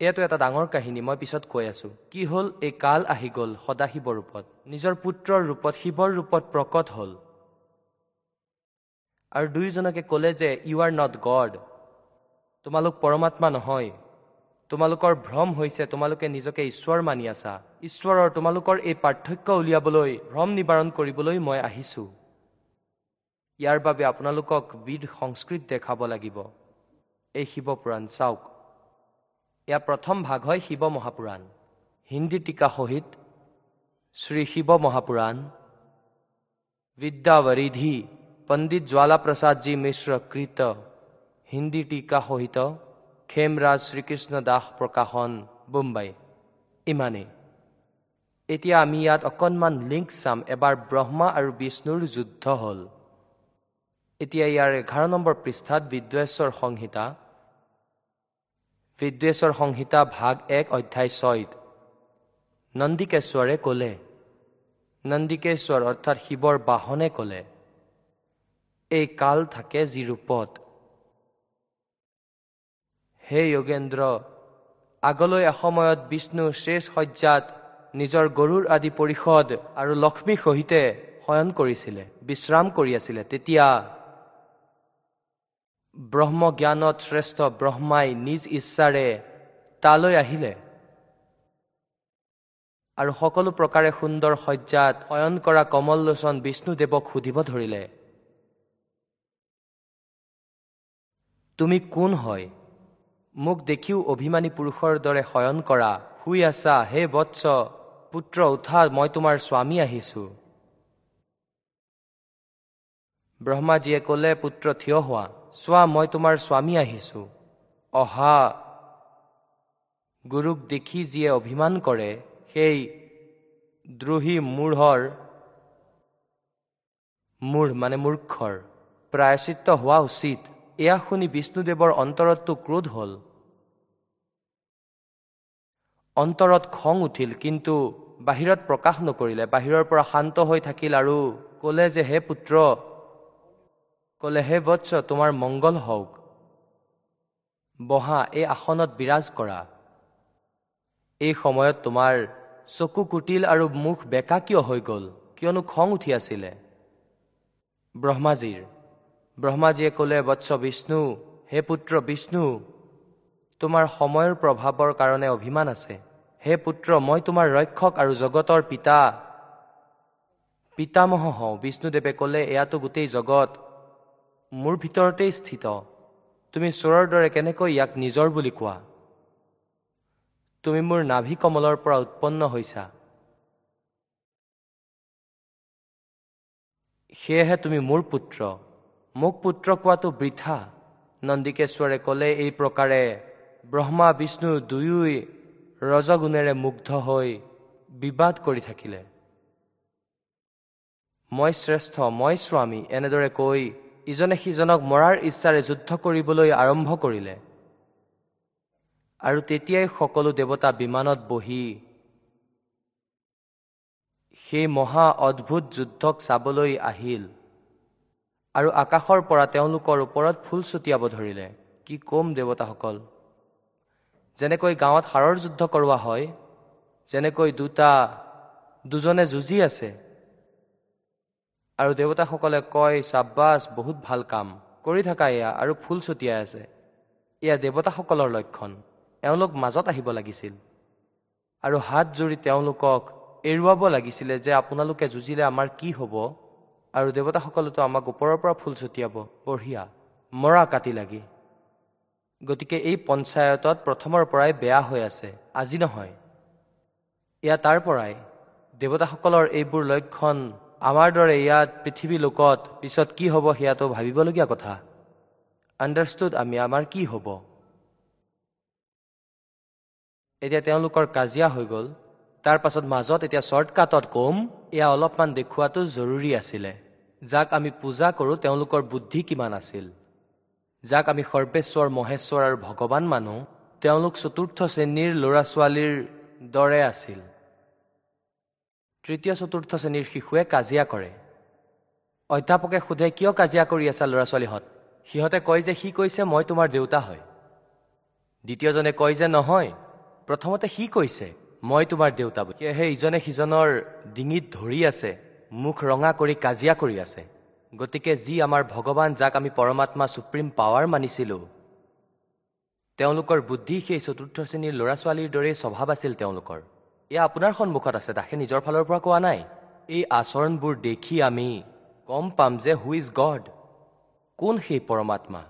C: এয়াতো এটা ডাঙৰ কাহিনী মই পিছত কৈ আছো। কি হ'ল? এই কাল আহি গ'ল সদাশিৱ ৰূপত। নিজৰ পুত্ৰৰ ৰূপত শিৱৰ ৰূপত প্ৰকট হ'ল। আৰু দুয়োজনকে ক'লে যে ইউ আৰ নট গড তোমালোক পৰমাত্মা নহয়। তোমালোকৰ ভ্ৰম হৈছে তোমালোকে নিজকে ঈশ্বৰ মানি আছা। ঈশ্বৰৰ তোমালোকৰ এই পাৰ্থক্য উলিয়াবলৈ ভ্ৰম নিবাৰণ কৰিবলৈ মই আহিছোঁ। ইয়াৰ বাবে আপোনালোকক বিধ সংস্কৃত দেখাব লাগিব। এই শিৱপুৰাণ চাওক। ইয়াৰ প্ৰথম ভাগ হয় শিৱ মহাপুৰাণ। হিন্দী টীকা সহিত শ্ৰী শিৱ মহাপুৰাণ বিদ্যাৱৰিধি পণ্ডিত জ্বালাপ্ৰসাদজী মিশ্ৰ কৃত হিন্দী টীকা সহিত খেমৰাজ শ্ৰীকৃষ্ণ দাস প্ৰকাশন বোম্বাই ইমানেই এতিয়া আমি ইয়াত অকণমান লিংক চাম। এবাৰ ব্ৰহ্মা আৰু বিষ্ণুৰ যুদ্ধ হ'ল। এতিয়া ইয়াৰ এঘাৰ নম্বৰ পৃষ্ঠাত বিদ্বেশ্বৰ সংহিতা। বিদ্বেশ্বৰ সংহিতা ভাগ এক অধ্যায় ছয়ত নন্দিকেশ্বৰে ক'লে। নন্দিকেশ্বৰ অৰ্থাৎ শিৱৰ বাহনে ক'লে। এই কাল থাকে যি ৰূপত। হে যোগেন্দ্ৰ আগলৈ এসময়ত বিষ্ণু শেষ শয্যাত নিজৰ গৰুৰ আদি পৰিষদ আৰু লক্ষ্মী সহিতে শয়ন কৰিছিলে বিশ্ৰাম কৰি আছিলে। তেতিয়া ব্ৰহ্মজ্ঞানত শ্ৰেষ্ঠ ব্ৰহ্মাই নিজ ইচ্ছাৰে তালৈ আহিলে আৰু সকলো প্ৰকাৰে সুন্দৰ শয্যাত শয়ন কৰা কমললোচন বিষ্ণুদেৱক সুধিব ধৰিলে। তুমি কোন হয়? মোক দেখিও অভিমানী পুৰুষৰ দৰে শয়ন কৰা। শুই আছা হে বৎস পুত্ৰ উঠা মই তোমাৰ স্বামী আহিছো। ব্ৰহ্মাজীয়ে ক'লে পুত্ৰ থিয় হোৱা। চোৱা মই তোমাৰ স্বামী আহিছো। অহা। গুৰুক দেখি যিয়ে অভিমান কৰে সেই দ্ৰোহী মূঢ়ৰ মূঢ় মানে মূৰ্খৰ। প্ৰায়চিত্ৰ হোৱা উচিত। এয়া শুনি বিষ্ণুদেৱৰ অন্তৰতটো ক্ৰোধ হ'ল। অন্তৰত খং উঠিল কিন্তু বাহিৰত প্ৰকাশ নকৰিলে। বাহিৰৰ পৰা শান্ত হৈ থাকিল আৰু ক'লে যে হে পুত্ৰ ক'লে হে বৎস তোমাৰ মংগল হওক। বহা এই আসনত বিৰাজ কৰা। এই সময়ত তোমাৰ চকু কুটিল আৰু মুখ বেকা কিয় হৈ গ'ল? কিয়নো খং উঠি আছিলে। ব্ৰহ্মাজীৰ ব্ৰহ্মাজীয়ে ক'লে বৎস বিষ্ণু হে পুত্ৰ বিষ্ণু তোমাৰ সময়ৰ প্ৰভাৱৰ কাৰণে অভিমান আছে। হে পুত্ৰ মই তোমাৰ ৰক্ষক আৰু জগতৰ পিতা। পিতামহ হওঁ বিষ্ণুদেৱে ক'লে এয়াতো গোটেই জগত মোৰ ভিতৰতেই স্থিত। তুমি চোৰৰ দৰে কেনেকৈ ইয়াক নিজৰ বুলি কোৱা? তুমি মোৰ নাভি কমলৰ পৰা উৎপন্ন হৈছা। সেয়েহে তুমি মোৰ পুত্ৰ। মোক পুত্ৰ কোৱাটো বৃথা নন্দিকেশ্বৰে ক'লে এই প্ৰকাৰে ব্ৰহ্মা বিষ্ণু দুয়োই ৰজগুণেৰে মুগ্ধ হৈ বিবাদ কৰি থাকিলে। মই শ্ৰেষ্ঠ মই স্বামী এনেদৰে কৈ ইজনে সিজনক মৰাৰ ইচ্ছাৰে যুদ্ধ কৰিবলৈ আৰম্ভ কৰিলে। আৰু তেতিয়াই সকলো দেৱতা বিমানত বহি সেই মহা অদ্ভুত যুদ্ধক চাবলৈ আহিল। আৰু আকাশৰ পৰা তেওঁলোকৰ ওপৰত ফুল ছটিয়াব ধৰিলে। কি কম দেৱতাসকল। যেনেকৈ গাঁৱত সাৰৰ যুদ্ধ কৰোৱা হয় যেনেকৈ দুটা দুজনে যুঁজি আছে। আৰু দেৱতাসকলে কয় চাব্বাছ বহুত ভাল কাম। কৰি থাকা এয়া আৰু ফুল ছটিয়াই আছে। এয়া দেৱতাসকলৰ লক্ষণ। এওঁলোক মাজত আহিব লাগিছিল। আৰু হাত জুৰি তেওঁলোকক এৰুৱাব লাগিছিলে যে আপোনালোকে যুঁজিলে আমাৰ কি হ'ব? আৰু দেৱতাসকলেতো আমাক ওপৰৰ পৰা ফুল ছটিয়াব বঢ়িয়া মৰা কাটি লাগি। গতিকে এই পঞ্চায়তত প্ৰথমৰ পৰাই বেয়া হৈ আছে আজি নহয়। এয়া তাৰ পৰাই দেৱতাসকলৰ এইবোৰ লক্ষণ আমাৰ দৰে ইয়াত পৃথিৱী লোকত পিছত কি হ'ব সেয়াতো ভাবিবলগীয়া কথা। আণ্ডাৰষ্টুড আমি আমাৰ কি হ'ব? এতিয়া তেওঁলোকৰ কাজিয়া হৈ গ'ল। তাৰ পাছত মাজত এতিয়া শ্বৰ্টকাটত কম এয়া অলপমান দেখুওৱাটো জৰুৰী আছিলে। যাক আমি পূজা কৰোঁ তেওঁলোকৰ বুদ্ধি কিমান আছিল? যাক আমি সৰ্বেশ্বৰ মহেশ্বৰ আৰু ভগৱান মানো তেওঁলোক চতুৰ্থ শ্ৰেণীৰ ল'ৰা ছোৱালীৰ দৰে আছিল। তৃতীয় চতুৰ্থ শ্ৰেণীৰ শিশুৱে কাজিয়া কৰে। অধ্যাপকে সোধে কিয় কাজিয়া কৰি আছা ল'ৰা ছোৱালীহঁত সিহঁতে কয় যে সি কৈছে মই তোমাৰ দেউতা হয়। দ্বিতীয়জনে কয় যে নহয় প্ৰথমতে সি কৈছে মই তোমাৰ দেউতা বুলি। সেয়েহে ইজনে সিজনৰ ডিঙিত ধৰি আছে। মুখ ৰঙা কৰি কাজিয়া কৰি আছে। গতিকে যি আমাৰ ভগৱান যাক আমি পৰমাত্মা ছুপ্ৰিম পাৱাৰ মানিছিলোঁ তেওঁলোকৰ বুদ্ধি সেই চতুৰ্থ শ্ৰেণীৰ ল'ৰা ছোৱালীৰ দৰেই স্বভাৱ আছিল তেওঁলোকৰ। এয়া আপোনাৰ সন্মুখত আছে দাসে নিজৰ ফালৰ পৰা কোৱা নাই। এই আচৰণবোৰ দেখি আমি গম পাম যে হু ইজ গড কোন সেই পৰমাত্মা?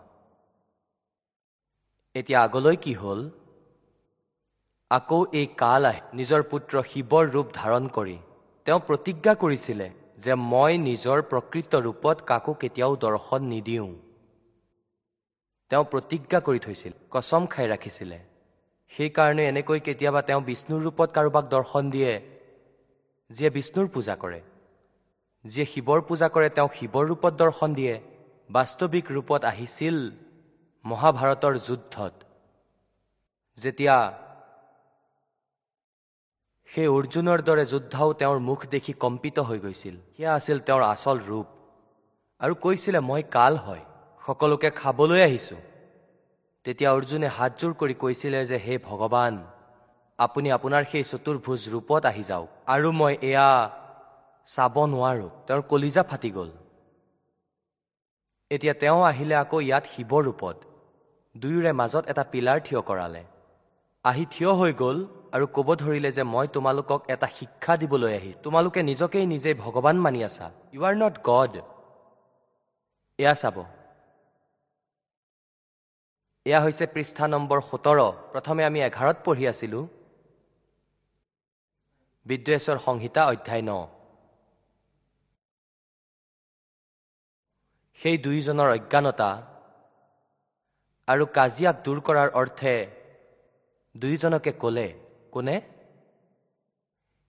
C: এতিয়া আগলৈ কি হ'ল? আকৌ এই কাল আহি নিজৰ পুত্ৰ শিৱৰ ৰূপ ধাৰণ কৰি তেওঁ প্ৰতিজ্ঞা কৰিছিলে যে মই নিজৰ প্ৰকৃত ৰূপত কাকো কেতিয়াও দৰ্শন নিদিওঁ। তেওঁ প্ৰতিজ্ঞা কৰি থৈছিল কচম খাই ৰাখিছিলে। সেইকাৰণে এনেকৈ কেতিয়াবা তেওঁ বিষ্ণুৰ ৰূপত কাৰোবাক দৰ্শন দিয়ে যিয়ে বিষ্ণুৰ পূজা কৰে। যিয়ে শিৱৰ পূজা কৰে তেওঁ শিৱৰ ৰূপত দৰ্শন দিয়ে। বাস্তৱিক ৰূপত আহিছিল মহাভাৰতৰ যুদ্ধত। যেতিয়া সেই অৰ্জুনৰ দৰে যোদ্ধাও তেওঁৰ মুখ দেখি কম্পিত হৈ গৈছিল। সেয়া আছিল তেওঁৰ আচল ৰূপ। আৰু কৈছিলে মই কাল হয় সকলোকে খাবলৈ আহিছোঁ। তেতিয়া অৰ্জুনে হাতযোৰ কৰি কৈছিলে যে হে ভগৱান আপুনি আপোনাৰ সেই চতুৰ্ভুজ ৰূপত আহি যাওক আৰু মই এয়া চাব নোৱাৰোঁ তেওঁৰ কলিজা ফাটি গ'ল। এতিয়া তেওঁ আহিলে আকৌ ইয়াত শিৱ ৰূপত দুয়োৰে মাজত এটা পিলাৰ থিয় কৰালে। আহি থিয় হৈ গ'ল আৰু ক'ব ধৰিলে যে মই তোমালোকক এটা শিক্ষা দিবলৈ আহি তোমালোকে নিজকেই নিজেই ভগৱান মানি আছা। ইউ আৰ নট গড এয়া চাব। এয়া হৈছে পৃষ্ঠা নম্বৰ সোতৰ। প্ৰথমে আমি এঘাৰত পঢ়ি আছিলোঁ। বিদ্বেশ্বৰ সংহিতা অধ্যায় ন। সেই দুয়োজনৰ অজ্ঞানতা আৰু কাজিয়াক দূৰ কৰাৰ অৰ্থে দুয়োজনকে ক'লে। কোনে?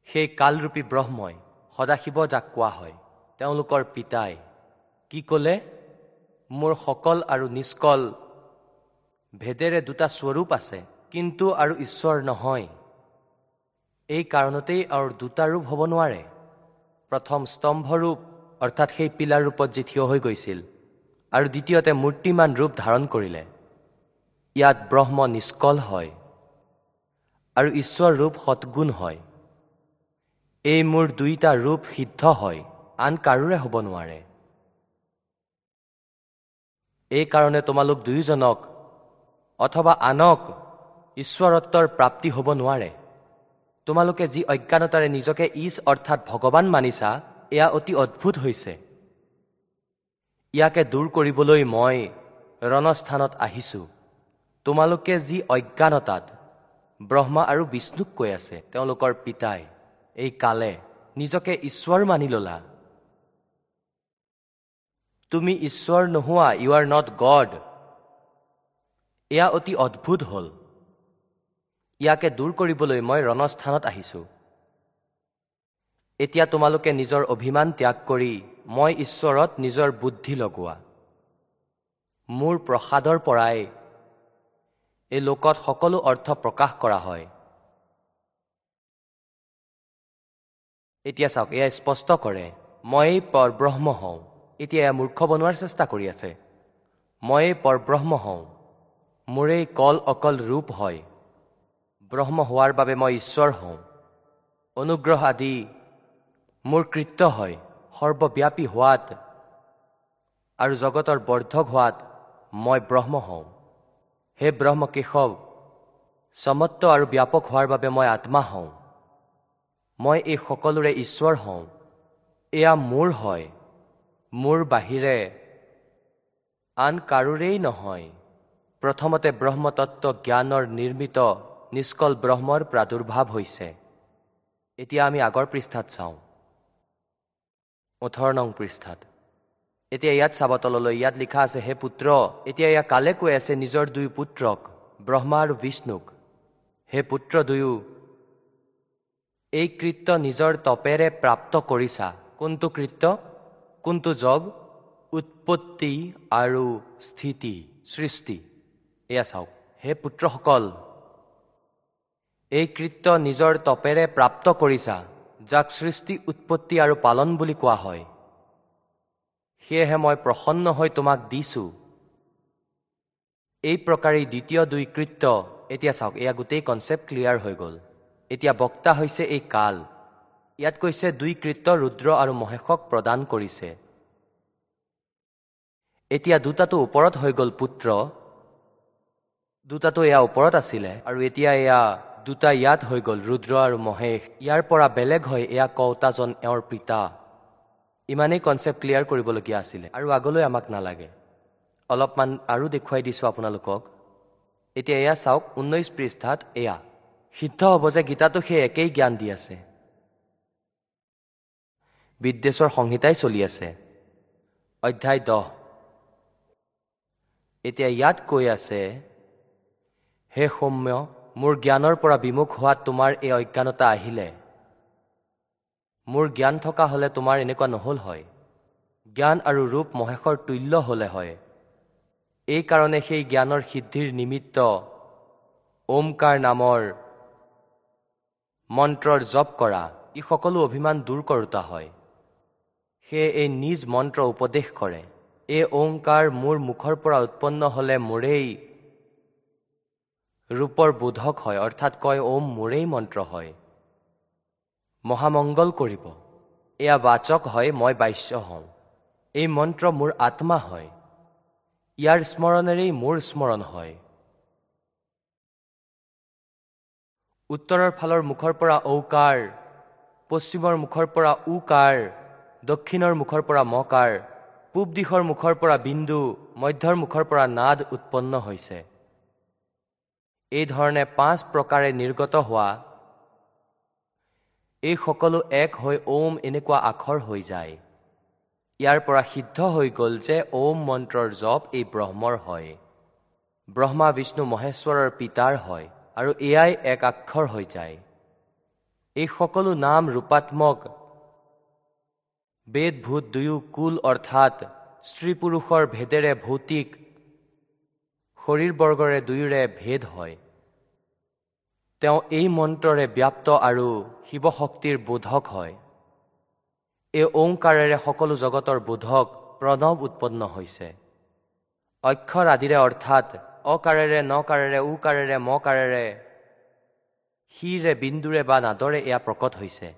C: সেই কালৰূপী ব্ৰহ্মই সদাশিৱ যাক কোৱা হয় তেওঁলোকৰ পিতাই কি ক'লে? মোৰ সকল আৰু নিষ্কল ভেদেৰে দুটা স্বৰূপ আছে কিন্তু আৰু ঈশ্বৰ নহয়। এই কাৰণতেই আৰু দুটা ৰূপ হ'ব নোৱাৰে। প্ৰথম স্তম্ভৰূপ অৰ্থাৎ সেই পিলাৰ ৰূপত যি থিয় হৈ গৈছিল আৰু দ্বিতীয়তে মূৰ্তিমান ৰূপ ধাৰণ কৰিলে। ইয়াত ব্ৰহ্ম নিষ্কল হয়। আৰু ঈশ্বৰ ৰূপ সৎগুণ হয়। এই মোৰ দুইটা ৰূপ সিদ্ধ হয় আন কাৰোৰে হ'ব নোৱাৰে। এইকাৰণে তোমালোক দুয়োজনক অথবা আনক ঈশ্বৰত্বৰ প্ৰাপ্তি হ'ব নোৱাৰে। তোমালোকে যি অজ্ঞানতাৰে নিজকে ইছ অৰ্থাৎ ভগৱান মানিছা এয়া অতি অদ্ভুত হৈছে। ইয়াকে দূৰ কৰিবলৈ মই ৰণস্থানত আহিছোঁ। তোমালোকে যি অজ্ঞানতাত ব্ৰহ্মা আৰু বিষ্ণুক কৈ আছে তেওঁলোকৰ পিতাই এই কালে নিজকে ঈশ্বৰ মানি ললা। তুমি ঈশ্বৰ নোহোৱা ইউ আৰ নট গড এয়া অতি অদ্ভুত হ'ল। ইয়াকে দূৰ কৰিবলৈ মই ৰণস্থানত আহিছোঁ। এতিয়া তোমালোকে নিজৰ অভিমান ত্যাগ কৰি মই ঈশ্বৰত নিজৰ বুদ্ধি লগোৱা। মোৰ প্ৰসাদৰ পৰাই এই লোকত সকলো অৰ্থ প্ৰকাশ কৰা হয়। এতিয়া চাওক এয়া স্পষ্ট কৰে ময়েই পৰব্ৰহ্ম হওঁ। এতিয়া এয়া মূৰ্খ বনোৱাৰ চেষ্টা কৰি আছে। ময়েই পৰব্ৰহ্ম হওঁ। মোৰেই কল অকল ৰূপ হয়। ব্ৰহ্ম হোৱাৰ বাবে মই ঈশ্বৰ হওঁ। অনুগ্ৰহ আদি মোৰ কৃত্য হয়। সৰ্বব্যাপী হোৱাত আৰু জগতৰ বৰ্ধক হোৱাত মই ব্ৰহ্ম হওঁ। হে ব্ৰহ্ম কেশৱ সমত্ব আৰু ব্যাপক হোৱাৰ বাবে মই আত্মা হওঁ। মই এই সকলোৰে ঈশ্বৰ হওঁ। এয়া মোৰ হয় মোৰ বাহিৰে আন কাৰোৰেই নহয়। প্ৰথমতে ব্ৰহ্মতত্ত্ব জ্ঞানৰ নিৰ্মিত নিষ্কল ব্ৰহ্মৰ প্ৰাদুৰ্ভাৱ হৈছে। এতিয়া আমি আগৰ পৃষ্ঠাত চাওঁ। ওঠৰ নং পৃষ্ঠাত। এতিয়া ইয়াত চাব তললৈ ইয়াত লিখা আছে হে পুত্ৰ এতিয়া এয়া কালে কৈ আছে নিজৰ দুই পুত্ৰক ব্ৰহ্মা আৰু বিষ্ণুক। হে পুত্ৰ দুয়ো এই কৃত্য নিজৰ তপেৰে প্ৰাপ্ত কৰিছা। কোনটো কৃত্য? কোনটো জব উৎপত্তি আৰু স্থিতি সৃষ্টি। এয়া চাওক হে পুত্ৰসকল এই কৃত্য নিজৰ তপেৰে প্ৰাপ্ত কৰিছা যাক সৃষ্টি উৎপত্তি আৰু পালন বুলি কোৱা হয়। সেয়েহে মই প্ৰসন্ন হৈ তোমাক দিছো। এই প্ৰকাৰেই দ্বিতীয় দুই কৃত্য এতিয়া চাওক এয়া গোটেই কনচেপ্ট ক্লিয়াৰ হৈ গ'ল। এতিয়া বক্তা হৈছে এই কাল। ইয়াত কৈছে দুই কৃত্য ৰুদ্ৰ আৰু মহেশক প্ৰদান কৰিছে। এতিয়া দুটাটো ওপৰত হৈ গ'ল পুত্ৰ। দুটাটো এয়া ওপৰত আছিলে আৰু এতিয়া এয়া দুটা ইয়াত হৈ গ'ল ৰুদ্ৰ আৰু মহেশ। ইয়াৰ পৰা বেলেগ হয় এয়া কওঁতাজন এওঁৰ পিতা। ইমানেই কনচেপ্ট ক্লিয়াৰ কৰিবলগীয়া আছিলে আৰু আগলৈ আমাক নালাগে। অলপমান আৰু দেখুৱাই দিছোঁ আপোনালোকক। এতিয়া এয়া চাওক ঊনৈছ পৃষ্ঠাত এয়া। সিদ্ধ হ'ব যে গীতাটো সেই একেই জ্ঞান দি আছে। বিদ্বেষৰ সংহিতাই চলি আছে। অধ্যায় দহ। এতিয়া ইয়াত কৈ আছে হে সৌম্য মোৰ জ্ঞানৰ পৰা বিমুখ হোৱাত তোমাৰ এই অজ্ঞানতা আহিলে। মোৰ জ্ঞান থকা হ'লে তোমাৰ এনেকুৱা নহ'ল হয়। জ্ঞান আৰু ৰূপ মহেশৰ তুল্য হ'লে হয়। এইকাৰণে সেই জ্ঞানৰ সিদ্ধিৰ নিমিত্ত ওমকাৰ নামৰ মন্ত্ৰৰ জপ কৰা ই সকলো অভিমান দূৰ কৰোতা হয়। সেয়ে এই নিজ মন্ত্ৰ উপদেশ কৰে। এই ওংকাৰ মোৰ মুখৰ পৰা উৎপন্ন হ'লে মোৰেই ৰূপৰ বোধক হয় অৰ্থাৎ কয় ওম মোৰেই মন্ত্ৰ হয়। মহামংগল কৰিব। এয়া বাচক হয় মই বাস্য হওঁ। এই মন্ত্ৰ মোৰ আত্মা হয়। ইয়াৰ স্মৰণেৰেই মোৰ স্মৰণ হয়। উত্তৰৰ ফালৰ মুখৰ পৰা ঔকাৰ পশ্চিমৰ মুখৰ পৰা উকাৰ দক্ষিণৰ মুখৰ পৰা মকাৰ পূব দিশৰ মুখৰ পৰা বিন্দু মধ্যৰ মুখৰ পৰা নাদ উৎপন্ন হৈছে। এই ধৰণে পাঁচ প্ৰকাৰে নিৰ্গত হোৱা এই সকলো এক হৈ ওম এনেকুৱা আখৰ হৈ যায়। ইয়াৰ পৰা সিদ্ধ হৈ গ'ল যে ওম মন্ত্ৰৰ জপ এই ব্ৰহ্মৰ হয়। ব্ৰহ্মা বিষ্ণু মহেশ্বৰৰ পিতাৰ হয় আৰু এয়াই এক আক্ষৰ হৈ যায়। এই সকলো নাম ৰূপাত্মক। বেদ ভূত দুয়ো কুল অৰ্থাৎ স্ত্ৰী পুৰুষৰ ভেদেৰে ভৌতিক। শৰীৰবৰ্গৰে দুয়োৰে ভেদ হয়। তেওঁ এই মন্ত্ৰৰে ব্যাপ্ত আৰু শিৱশক্তিৰ বোধক হয়। এই ওংকাৰেৰে সকলো জগতৰ বোধক প্ৰণৱ উৎপন্ন হৈছে। অক্ষৰ আদিৰে অৰ্থাৎ অকাৰেৰে নকাৰেৰে উকাৰেৰে মকাৰেৰে শিৰে বিন্দুৰে বা নাদৰে এয়া প্ৰকট হৈছে।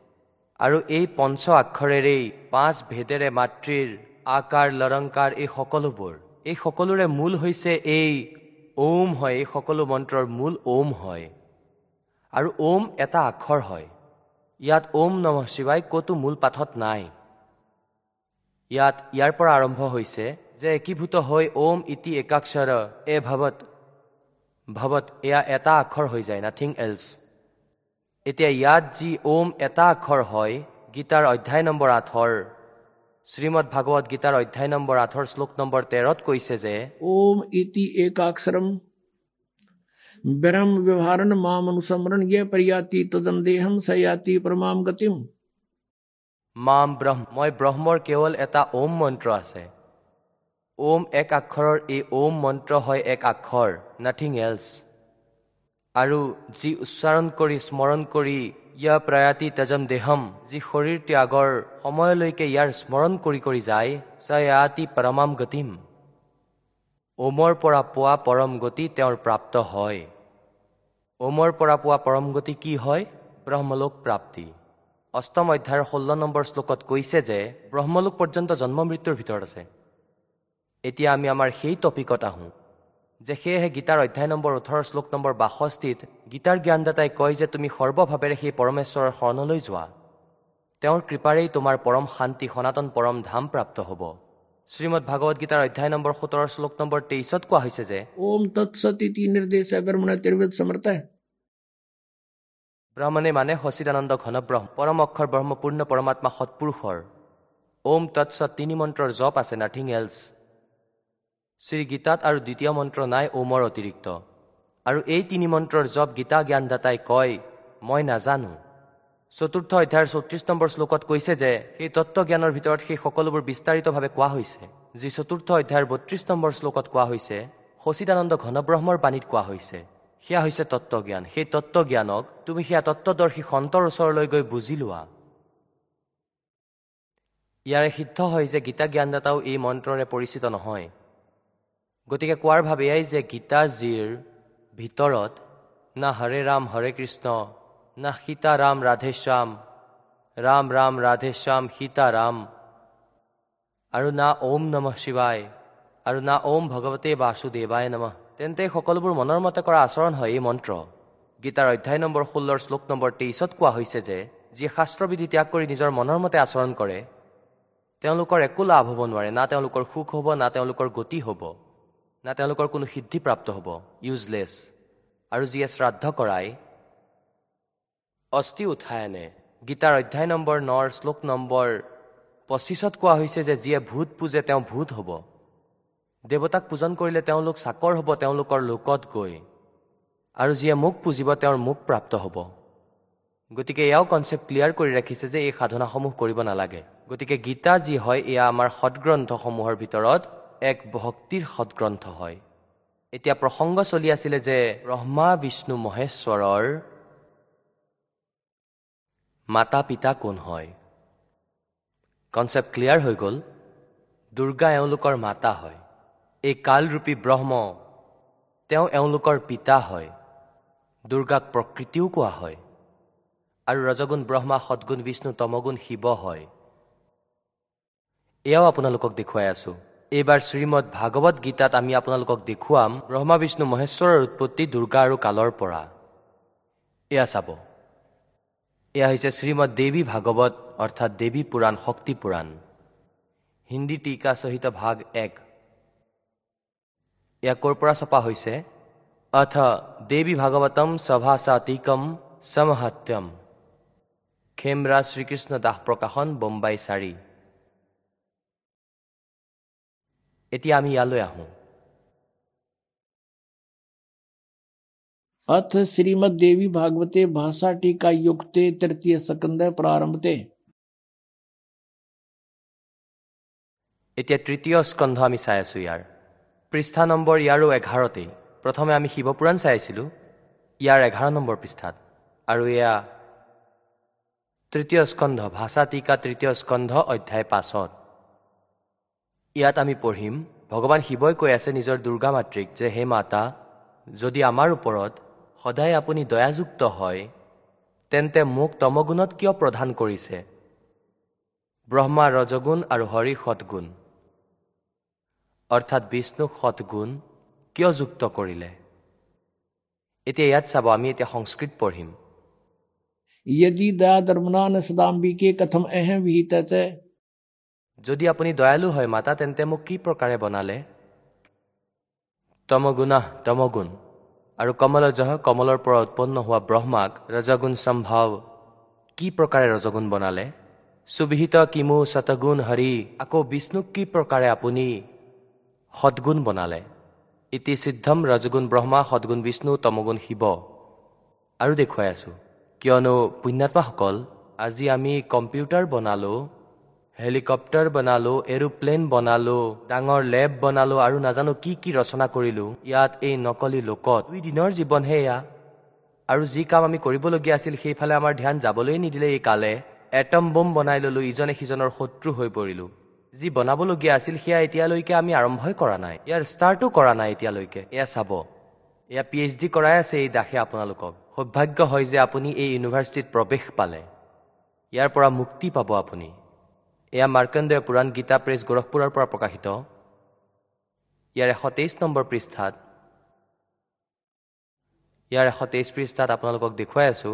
C: আৰু এই পঞ্চ আক্ষৰেৰেই পাঁচ ভেদেৰে মাতৃৰ আকাৰ লৰংকাৰ এই সকলোবোৰ। এই সকলোৰে মূল হৈছে এই ওম হয় এই সকলো মন্ত্ৰৰ মূল ওম হয়। আৰু ওম এটা আখৰ হয়। ইয়াত ওম নমঃ শিৱাই ক'তো মূল পাঠত নাই। ইয়াত ইয়াৰ পৰা আৰম্ভ হৈছে যে একীভূত হৈ ওম ইতি একাক্ষৰ এ ভৱত ভৱত এয়া এটা আখৰ হৈ যায় নাথিং এলছ এতিয়া ইয়াত যি ওম এটা আখৰ হয় গীতাৰ অধ্যায় নম্বৰ আঠৰ। শ্ৰীমদ ভাগৱত গীতাৰ অধ্যায় নম্বৰ আঠৰ শ্লোক নম্বৰ তেৰত কৈছে যে
B: ওম ইতি একাক্ষৰম ब्रह्म व्यवहारन माम अनुसमरण ये पर्याति तदंदेहम सयाति परमाम गतिम
C: মাম ব্ৰহ্ম মই ব্ৰহ্মৰ কেৱল এটা ওম মন্ত্ৰ আছে ওম এক আখৰৰ এই ওম মন্ত্ৰ হয় এক আখৰ নাথিং এলছ আৰু যি উচ্চাৰণ কৰি স্মৰণ কৰি ইয়া প্ৰয়াতি তেজম দেহম যি শৰীৰ ত্যাগৰ সময়লৈকে ইয়াৰ স্মৰণ কৰি কৰি যায় সয়াতি পৰমাম গতিম ওমৰ পৰা পোৱা পৰম গতি তেওঁৰ প্ৰাপ্ত হয়। ওমৰ পৰা পোৱা পৰম গতি কি হয়? ব্ৰহ্মলোক প্ৰাপ্তি। অষ্টম অধ্যায়ৰ ষোল্ল নম্বৰ শ্লোকত কৈছে যে ব্ৰহ্মলোক পৰ্যন্ত জন্ম মৃত্যুৰ ভিতৰত আছে। এতিয়া আমি আমাৰ সেই টপিকত আহোঁ যে সেয়েহে গীতাৰ অধ্যায় নম্বৰ ওঠৰ শ্লোক নম্বৰ বাষষ্ঠিত গীতাৰ জ্ঞানদাতাই কয় যে তুমি সৰ্বভাৱেৰে সেই পৰমেশ্বৰৰ শৰণলৈ যোৱা। তেওঁৰ কৃপাৰেই তোমাৰ পৰম শান্তি সনাতন পৰম ধাম প্ৰাপ্ত হ'ব। শ্ৰীমদ ভাগৱত গীতাৰ অধ্যায় নম্বৰ সোতৰ শ্লোক নম্বৰ তেইছত কোৱা হৈছে যে
B: ওম তৎসতিৰ্দেশ
C: ব্ৰাহ্মণে মানে সচিদানন্দ ঘনব্ৰহ্ম পৰম অক্ষৰ ব্ৰহ্মপূৰ্ণ পৰমাত্মা সৎপুৰুষৰ। ওম তৎস তিনি মন্ত্ৰৰ জপ আছে নাথিং এলছ। শ্ৰী গীতাত আৰু দ্বিতীয় মন্ত্ৰ নাই ওমৰ অতিৰিক্ত। আৰু এই তিনি মন্ত্ৰৰ জপ গীতা জ্ঞানদাতাই কয় মই নাজানো। চতুৰ্থ অধ্যায়ৰ চৌত্ৰিছ নম্বৰ শ্লোকত কৈছে যে সেই তত্ত্বজ্ঞানৰ ভিতৰত সেই সকলোবোৰ বিস্তাৰিতভাৱে কোৱা হৈছে যি চতুৰ্থ অধ্যায়ৰ বত্ৰিছ নম্বৰ শ্লোকত কোৱা হৈছে সচিদানন্দ ঘনব্ৰহ্মৰ বাণীত কোৱা হৈছে সেয়া হৈছে তত্ত্বজ্ঞান। সেই তত্ত্বজ্ঞানক তুমি সেয়া তত্ত্বদৰ্শী সন্তৰ ওচৰলৈ গৈ বুজি লোৱা। ইয়াৰে সিদ্ধ হয় যে গীতা জ্ঞানদাতাও এই মন্ত্ৰৰে পৰিচিত নহয়। গতিকে কোৱাৰ ভাৱ এয়াই যে গীতাজীৰ ভিতৰত না হৰে ৰাম হৰে কৃষ্ণ না সীতা ৰাম ৰাম ৰাধেশ্যাম সীতা ৰাম আৰু না ওম নমঃ শিৱায় আৰু না ওম ভগৱতে বাসুদেৱায় নমঃ। তেন্তে সকলোবোৰ মনৰ মতে কৰা আচৰণ হয় এই মন্ত্ৰ। গীতাৰ অধ্যায় নম্বৰ ষোল্লৰ শ্লোক নম্বৰ তেইছত কোৱা হৈছে যে যিয়ে শাস্ত্ৰবিধি ত্যাগ কৰি নিজৰ মনৰ মতে আচৰণ কৰে তেওঁলোকৰ একো লাভ হ'ব নোৱাৰে। না তেওঁলোকৰ সুখ হ'ব না তেওঁলোকৰ গতি হ'ব। না তেওঁলোকৰ কোনো সিদ্ধিপ্ৰাপ্ত হ'ব। ইউজলেছ আৰু যিয়ে শ্ৰাদ্ধ কৰাই অস্থি উঠাই আনে গীতাৰ অধ্যায় নম্বৰ নৰ শ্লোক নম্বৰ পঁচিছত কোৱা হৈছে যে যিয়ে ভূত পূজে তেওঁ ভূত হ'ব। দেৱতাক পূজন কৰিলে তেওঁলোক চাকৰ হ'ব তেওঁলোকৰ লোকত গৈ। আৰু যিয়ে মোক পুজিব তেওঁৰ মোক প্ৰাপ্ত হ'ব। গতিকে এয়াও কনচেপ্ট ক্লিয়াৰ কৰি ৰাখিছে যে এই সাধনাসমূহ কৰিব নালাগে। গতিকে গীতা যি হয় এয়া আমাৰ সৎগ্ৰন্থসমূহৰ ভিতৰত এক ভক্তিৰ সৎগ্ৰন্থ হয়। এতিয়া প্ৰসংগ চলি আছিলে যে ব্ৰহ্মা বিষ্ণু মহেশ্বৰৰ মাতা পিতা কোন হয়? কনচেপ্ট ক্লিয়াৰ হৈ গ'ল। দুৰ্গা এওঁলোকৰ মাতা হয়। এই কালৰূপী ব্ৰহ্ম তেওঁ এওঁলোকৰ পিতা হয়। দুৰ্গাক প্ৰকৃতিও কোৱা হয়। আৰু ৰজগুণ ব্ৰহ্মা সদগুণ বিষ্ণু তমগুণ শিৱ হয়। এয়াও আপোনালোকক দেখুৱাই আছো। এইবাৰ শ্ৰীমদ ভাগৱত গীতাত আমি আপোনালোকক দেখুৱাম ব্ৰহ্মা বিষ্ণু মহেশ্বৰৰ উৎপত্তি দুৰ্গা আৰু কালৰ পৰা। এয়া চাব। এয়া হৈছে শ্ৰীমদ দেৱী ভাগৱত অৰ্থাৎ দেৱী পুৰাণ শক্তি পুৰাণ। হিন্দী টিকা সহিত ভাগ এক। এয়া ক'ৰ পৰা ছপা হৈছে? অথ দেৱী ভাগৱতম সভাসাতিকম সমহাত্যম। খেমৰা শ্ৰীকৃষ্ণ দাস প্ৰকাশন বোম্বাই চাৰি। এতিয়া আমি ইয়ালৈ আহোঁ।
B: अथ श्रीमद देवी भागवते भाषा टीका युक्ते तृतीय सकंद प्रारंभते
C: এতিয়া তৃতীয় স্কন্ধ আমি চাই আছো ইয়াৰ পৃষ্ঠা নম্বৰ ইয়াৰো এঘাৰতেই প্ৰথমে আমি শিৱপুৰাণ চাই আছিলোঁ ইয়াৰ এঘাৰ নম্বৰ পৃষ্ঠাত আৰু এয়া তৃতীয় স্কন্ধ ভাষা টিকা তৃতীয় স্কন্ধ অধ্যায় পাঁচত ইয়াত আমি পঢ়িম ভগৱান শিৱই কৈ আছে নিজৰ দুৰ্গা মাতৃক যে হে মাতা যদি আমাৰ ওপৰত সদায় আপুনি দয়াযুক্ত হয় তেন্তে মোক তমগুণত কিয় প্ৰধান কৰিছে? ব্ৰহ্মা ৰজগুণ আৰু হৰি সৎগুণ। অৰ্থাৎ বিষ্ণুক সৎগুণ কিয় যুক্ত কৰিলে? এতিয়া ইয়াত চাব আমি এতিয়া সংস্কৃত পঢ়িম।
B: যদি দয়া ধৰ্মনান সদাম্বিকে কথম এহে বিহিত আছে
C: যদি আপুনি দয়ালু হয় মাতা তেন্তে মোক কি প্ৰকাৰে বনালে? তমগুণাহ তমগুণ। আৰু কমলজহ কমলৰ পৰা উৎপন্ন হোৱা ব্ৰহ্মাক ৰজগুণ সম্ভৱ। কি প্ৰকাৰে ৰজগুণ বনালে? সুবিহিত কিমু শতগুণ হৰি আকৌ বিষ্ণুক কি প্ৰকাৰে আপুনি সদগুণ বনালে? ইতি সিদ্ধম ৰজগুণ ব্ৰহ্মা সদগুণ বিষ্ণু তমগুণ শিৱ। আৰু দেখুৱাই আছো। কিয়নো পুণ্যাত্মাসকল আজি আমি কম্পিউটাৰ বনালোঁ হেলিকপ্টাৰ বনালোঁ এৰোপ্লেন বনালোঁ ডাঙৰ লেব বনালোঁ আৰু নাজানো কি কি ৰচনা কৰিলোঁ। ইয়াত এই নকলি লোকত দুই দিনৰ জীৱনহে এয়া আৰু যি কাম আমি কৰিবলগীয়া আছিল সেইফালে আমাৰ ধ্যান যাবলৈ নিদিলে এই কালে। এটম বম বনাই ললোঁ ইজনে সিজনৰ শত্ৰু হৈ পৰিলোঁ। যি বনাবলগীয়া আছিল সেয়া এতিয়ালৈকে আমি আৰম্ভই কৰা নাই। ইয়াৰ ষ্টাৰ্টো কৰা নাই এতিয়ালৈকে। এয়া চাব। এয়া পি এইচ ডি কৰাই আছে এই দাসে আপোনালোকক। সৌভাগ্য হয় যে আপুনি এই ইউনিভাৰ্চিটিত প্ৰৱেশ পালে। ইয়াৰ পৰা মুক্তি পাব আপুনি। এয়া মাৰ্কণ্ডেয় পুৰাণ গীতা প্ৰেছ গোৰখপুৰৰ পৰা প্ৰকাশিত। ইয়াৰ এশ তেইছ নম্বৰ পৃষ্ঠাত। ইয়াৰ এশ তেইছ পৃষ্ঠাত আপোনালোকক দেখুৱাই আছো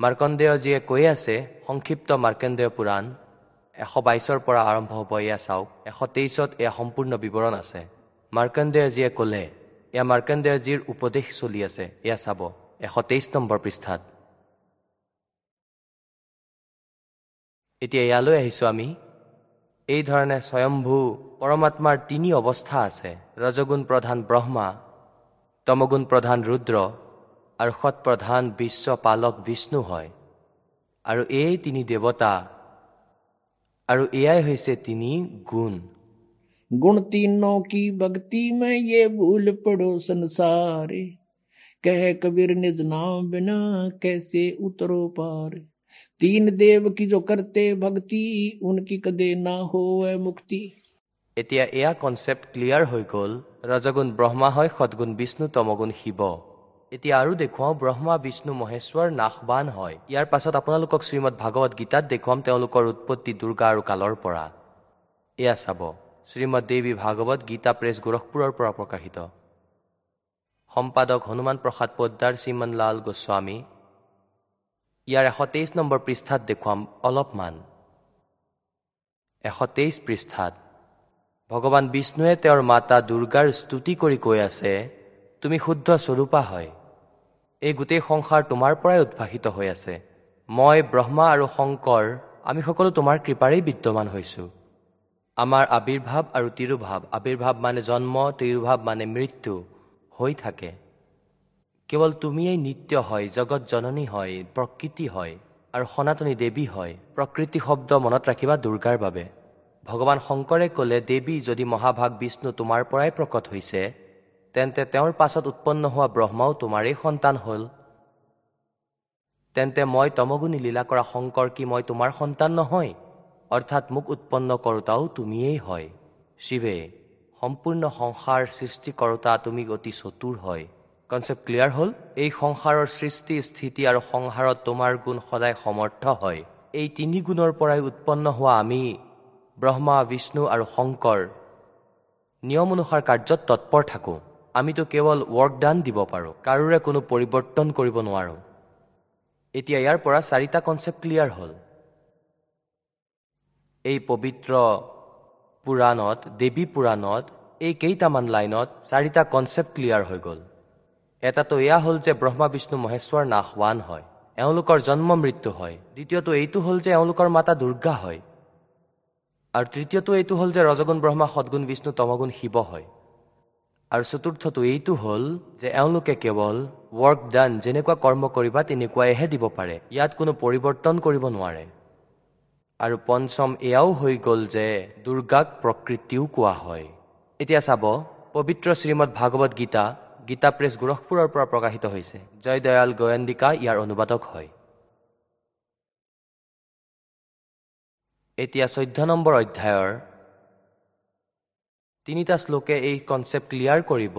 C: মাৰ্কণ্ডেয়জীয়ে কৈ আছে সংক্ষিপ্ত মাৰ্কণ্ডেয় পুৰাণ এশ বাইছৰ পৰা আৰম্ভ হ'ব এয়া চাওক এশ তেইছত এয়া সম্পূৰ্ণ বিৱৰণ আছে। মাৰ্কণ্ডেয়জীয়ে ক'লে এয়া মাৰ্কণ্ডেয়জীৰ উপদেশ চলি আছে এয়া চাব এশ তেইছ নম্বৰ পৃষ্ঠাত। এতিয়া ইয়ালৈ আহিছোঁ আমি। এই ধৰণে স্বয়ম্ভু পৰমাত্মাৰ তিনি অৱস্থা আছে। ৰজগুণ প্ৰধান ব্ৰহ্মা তমগুণ প্ৰধান ৰুদ্ৰ আৰু সৎপ্ৰধান বিশ্বপালক বিষ্ণু হয়। আৰু এই তিনি দেৱতা আৰু এয়াই হৈছে তিনি গুণ।
B: গুণ তিনো কি ভক্তি মে ইয়ে ভুল পড়ো সংসার কহে কবির নিজ নাম বিনা কেসে উতরো পারে तीन देव की जो करते भक्ति उनकी कदे ना हो मुक्ति
C: এতিয়া এয়া কনচেপ্ট ক্লিয়াৰ হৈ গ'ল ৰজগুণ ব্ৰহ্মা হয় সদগুণ বিষ্ণু তমগুণ শিৱ এতিয়া আৰু দেখুৱাওঁ ব্ৰহ্মা বিষ্ণু মহেশ্বৰ নাশবান হয় ইয়াৰ পাছত আপোনালোকক শ্ৰীমদ ভাগৱত গীতাত দেখুৱাম তেওঁলোকৰ উৎপত্তি দুৰ্গা আৰু কালৰ পৰা এয়া চাব শ্ৰীমদ দেৱী ভাগৱত গীতা প্ৰেছ গোৰখপুৰৰ পৰা প্ৰকাশিত সম্পাদক হনুমান প্ৰসাদ পোদ্দাৰ শ্ৰীমন লাল গোস্বামী ইয়াৰ এশ তেইছ নম্বৰ পৃষ্ঠাত দেখুৱাম অলপমান। এশ তেইছ পৃষ্ঠাত ভগৱান বিষ্ণুৱে তেওঁৰ মাতা দুৰ্গাৰ স্তুতি কৰি কৈ আছে তুমি শুদ্ধ স্বৰূপা হয়। এই গোটেই সংসাৰ তোমাৰ পৰাই উদ্ভাসিত হৈ আছে। মই ব্ৰহ্মা আৰু শংকৰ আমি সকলো তোমাৰ কৃপাৰেই বিদ্যমান হৈছোঁ। আমাৰ আবিৰ্ভাৱ আৰু তিৰুভাৱ আবিৰ্ভাৱ মানে জন্ম তিৰুভাৱ মানে মৃত্যু হৈ থাকে। কেৱল তুমিয়েই নিত্য হয় জগত জননী হয় প্ৰকৃতি হয় আৰু সনাতনী দেৱী হয়। প্ৰকৃতি শব্দ মনত ৰাখিবা দুৰ্গাৰ বাবে। ভগৱান শংকৰে ক'লে দেৱী যদি মহাভাগ বিষ্ণু তোমাৰ পৰাই প্ৰকট হৈছে তেন্তে তেওঁৰ পাছত উৎপন্ন হোৱা ব্ৰহ্মাও তোমাৰেই সন্তান হ'ল। তেন্তে মই তমগুণী লীলা কৰা শংকৰ কি মই তোমাৰ সন্তান নহয়? অৰ্থাৎ মোক উৎপন্ন কৰোতাও তুমিয়েই হয়। শিৱে সম্পূৰ্ণ সংসাৰ সৃষ্টি কৰোতা তুমি অতি চতুৰ হয়। কনচেপ্ট ক্লিয়াৰ হ'ল? এই সংসাৰৰ সৃষ্টি স্থিতি আৰু সংসাৰত তোমাৰ গুণ সদায় সমৰ্থ হয়। এই তিনি গুণৰ পৰাই উৎপন্ন হোৱা আমি ব্ৰহ্মা বিষ্ণু আৰু শংকৰ নিয়ম অনুসাৰ কাৰ্যত তৎপৰ থাকোঁ। আমিতো কেৱল ৱৰ্ক ডান দিব পাৰোঁ কাৰোৰে কোনো পৰিৱৰ্তন কৰিব নোৱাৰোঁ। এতিয়া ইয়াৰ পৰা চাৰিটা কনচেপ্ট ক্লিয়াৰ হ'ল। এই পবিত্ৰ পুৰাণত দেৱী পুৰাণত এই কেইটামান লাইনত চাৰিটা কনচেপ্ট ক্লিয়াৰ হৈ গ'ল। এটাটো এয়া হ'ল যে ব্ৰহ্মা বিষ্ণু মহেশ্বৰ নাশৱান হয়। এওঁলোকৰ জন্ম মৃত্যু হয়। দ্বিতীয়টো এইটো হ'ল যে এওঁলোকৰ মাতা দুৰ্গা হয়। আৰু তৃতীয়টো এইটো হ'ল যে ৰজগুণ ব্ৰহ্মা সদগুণ বিষ্ণু তমগুণ শিৱ হয়। আৰু চতুৰ্থটো এইটো হ'ল যে এওঁলোকে কেৱল ৱৰ্ক ডান যেনেকুৱা কৰ্ম কৰিবা তেনেকুৱাইহে দিব পাৰে। ইয়াত কোনো পৰিৱৰ্তন কৰিব নোৱাৰে। আৰু পঞ্চম এয়াও হৈ গ'ল যে দুৰ্গাক প্ৰকৃতিও কোৱা হয়। এতিয়া চাব পবিত্ৰ শ্ৰীমদ ভাগৱত গীতা গীতা প্ৰেছ গোৰখপুৰৰ পৰা প্ৰকাশিত হৈছে। জয় দয়াল গয়ন্দিকা ইয়াৰ অনুবাদক হয়। এতিয়া চৈধ্য নম্বৰ অধ্যায়ৰ তিনিটা শ্লোকে এই কনচেপ্ট ক্লিয়াৰ কৰিব।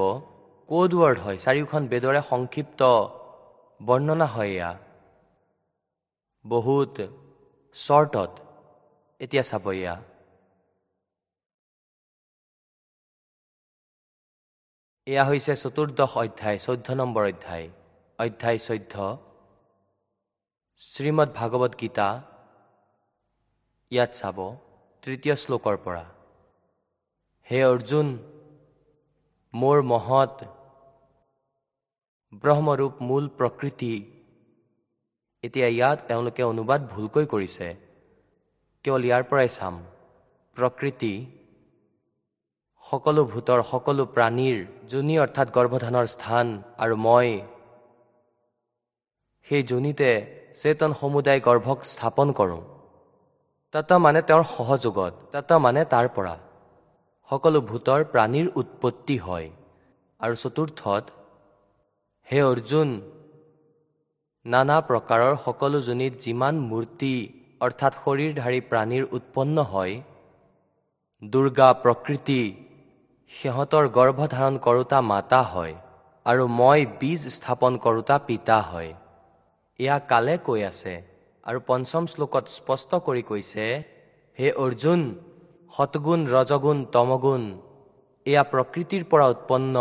C: ক'ড ৱৰ্ড হয়? চাৰিওখন বেদৰে সংক্ষিপ্ত বৰ্ণনা হয় এয়া। বহুত শ্বৰ্টত এতিয়া চাব এয়া। এয়া হৈছে চতুৰ্দশ অধ্যায় চৈধ্য নম্বৰ অধ্যায়। অধ্যায় চৈধ্য। শ্ৰীমদ ভাগৱত গীতা। ইয়াত চাব তৃতীয় শ্লোকৰ পৰা। হে অৰ্জুন মোৰ মহৎ ব্ৰহ্মৰূপ মূল প্ৰকৃতি। এতিয়া ইয়াত তেওঁলোকে অনুবাদ ভুলকৈ কৰিছে। কেৱল ইয়াৰ পৰাই চাম। প্ৰকৃতি সকলো ভূতৰ সকলো প্ৰাণীৰ যোনি অৰ্থাৎ গৰ্ভধানৰ স্থান আৰু মই। সেই যোনিতে চেতন সমুদায় গৰ্ভক স্থাপন কৰোঁ। তত মানে তেওঁৰ সহযোগত তত মানে তাৰ পৰা। সকলো ভূতৰ প্ৰাণীৰ উৎপত্তি হয়। আৰু চতুৰ্থত হে অৰ্জুন নানা প্ৰকাৰৰ সকলো জনিত যিমান মূৰ্তি অৰ্থাৎ শৰীৰধাৰী প্ৰাণীৰ উৎপন্ন হয় দুৰ্গা প্ৰকৃতি সিহঁতৰ গৰ্ভধাৰণ কৰোতা মাতা হয় আৰু মই বীজ স্থাপন কৰোতা পিতা হয়। এয়া কালে কৈ আছে আৰু পঞ্চম শ্লোকত স্পষ্ট কৰি কৈছে হে অৰ্জুন সৎগুণ ৰজগুণ তমগুণ এয়া প্ৰকৃতিৰ পৰা উৎপন্ন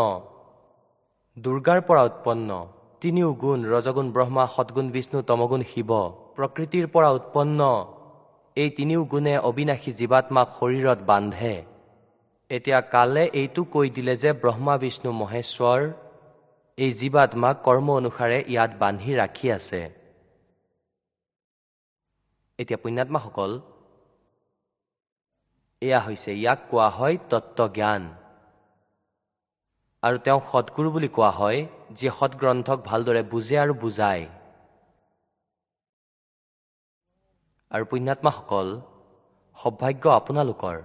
C: দুৰ্গাৰ পৰা উৎপন্ন তিনিও গুণ ৰজগুণ ব্ৰহ্মা সৎগুণ বিষ্ণু তমগুণ শিৱ প্ৰকৃতিৰ পৰা উৎপন্ন এই তিনিও গুণে অবিনাশী জীৱাত্মাক শৰীৰত বান্ধে। এতিয়া কালে এইটো কৈ দিলে যে ব্ৰহ্মা বিষ্ণু মহেশ্বৰ এই জীৱাত্মাক কৰ্ম অনুসাৰে ইয়াত বান্ধি ৰাখি আছে। এতিয়া পুণ্যাত্মাসকল এয়া হৈছে ইয়াক কোৱা হয় তত্বজ্ঞান আৰু তেওঁক সৎগুৰু বুলি কোৱা হয় যিয়ে সৎগ্ৰন্থক ভালদৰে বুজে আৰু বুজায়। আৰু পুণ্যাত্মাসকল সৌভাগ্য আপোনালোকৰ।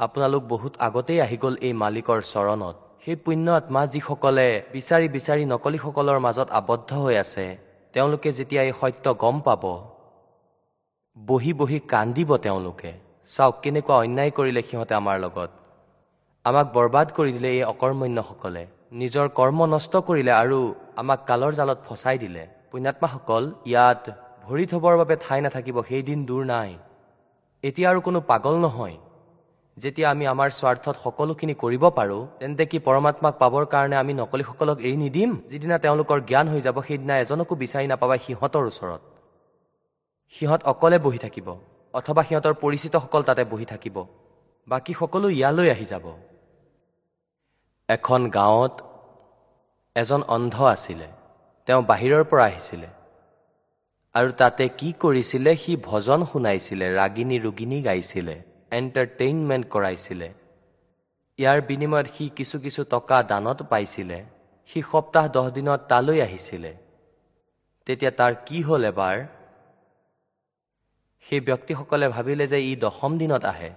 C: আপোনালোক বহুত আগতেই আহি গ'ল এই মালিকৰ চৰণত। সেই পুণ্য আত্মা যিসকলে বিচাৰি বিচাৰি নকলিসকলৰ মাজত আবদ্ধ হৈ আছে তেওঁলোকে যেতিয়া এই সত্য গম পাব বহি বহি কান্দিব তেওঁলোকে। চাওক কেনেকুৱা অন্যায় কৰিলে সিহঁতে আমাৰ লগত। আমাক বৰবাদ কৰি দিলে এই অকৰ্মণ্যসকলে। নিজৰ কৰ্ম নষ্ট কৰিলে আৰু আমাক কালৰ জালত ফচাই দিলে। পুণ্যাত্মাসকল ইয়াত ভৰি থবৰ বাবে ঠাই নাথাকিব সেইদিন দূৰ নাই। এতিয়া আৰু কোনো পাগল নহয়। যেতিয়া আমি আমাৰ স্বাৰ্থত সকলোখিনি কৰিব পাৰোঁ তেন্তে কি পৰমাত্মাক পাবৰ কাৰণে আমি নকলিসকলক এৰি নিদিম? যিদিনা তেওঁলোকৰ জ্ঞান হৈ যাব সেইদিনা এজনকো বিচাৰি নাপাবা সিহঁতৰ ওচৰত। সিহঁত অকলে বহি থাকিব অথবা সিহঁতৰ পৰিচিতসকল তাতে বহি থাকিব। বাকী সকলো ইয়ালৈ আহি যাব। এখন গাঁৱত এজন অন্ধ আছিলে। তেওঁ বাহিৰৰ পৰা আহিছিলে। আৰু তাতে কি কৰিছিলে সি ভজন শুনাইছিলে ৰাগিনী ৰোগিনী গাইছিলে। এণ্টাৰটেইনমেণ্ট কৰাইছিলে। ইয়াৰ বিনিময়ত সি কিছু কিছু টকা দানত পাইছিলে। সি সপ্তাহ দহ দিনত তালৈ আহিছিলে। তেতিয়া তাৰ কি হ'ল এবাৰ? সেই ব্যক্তিসকলে ভাবিলে যে ই দশম দিনত আহে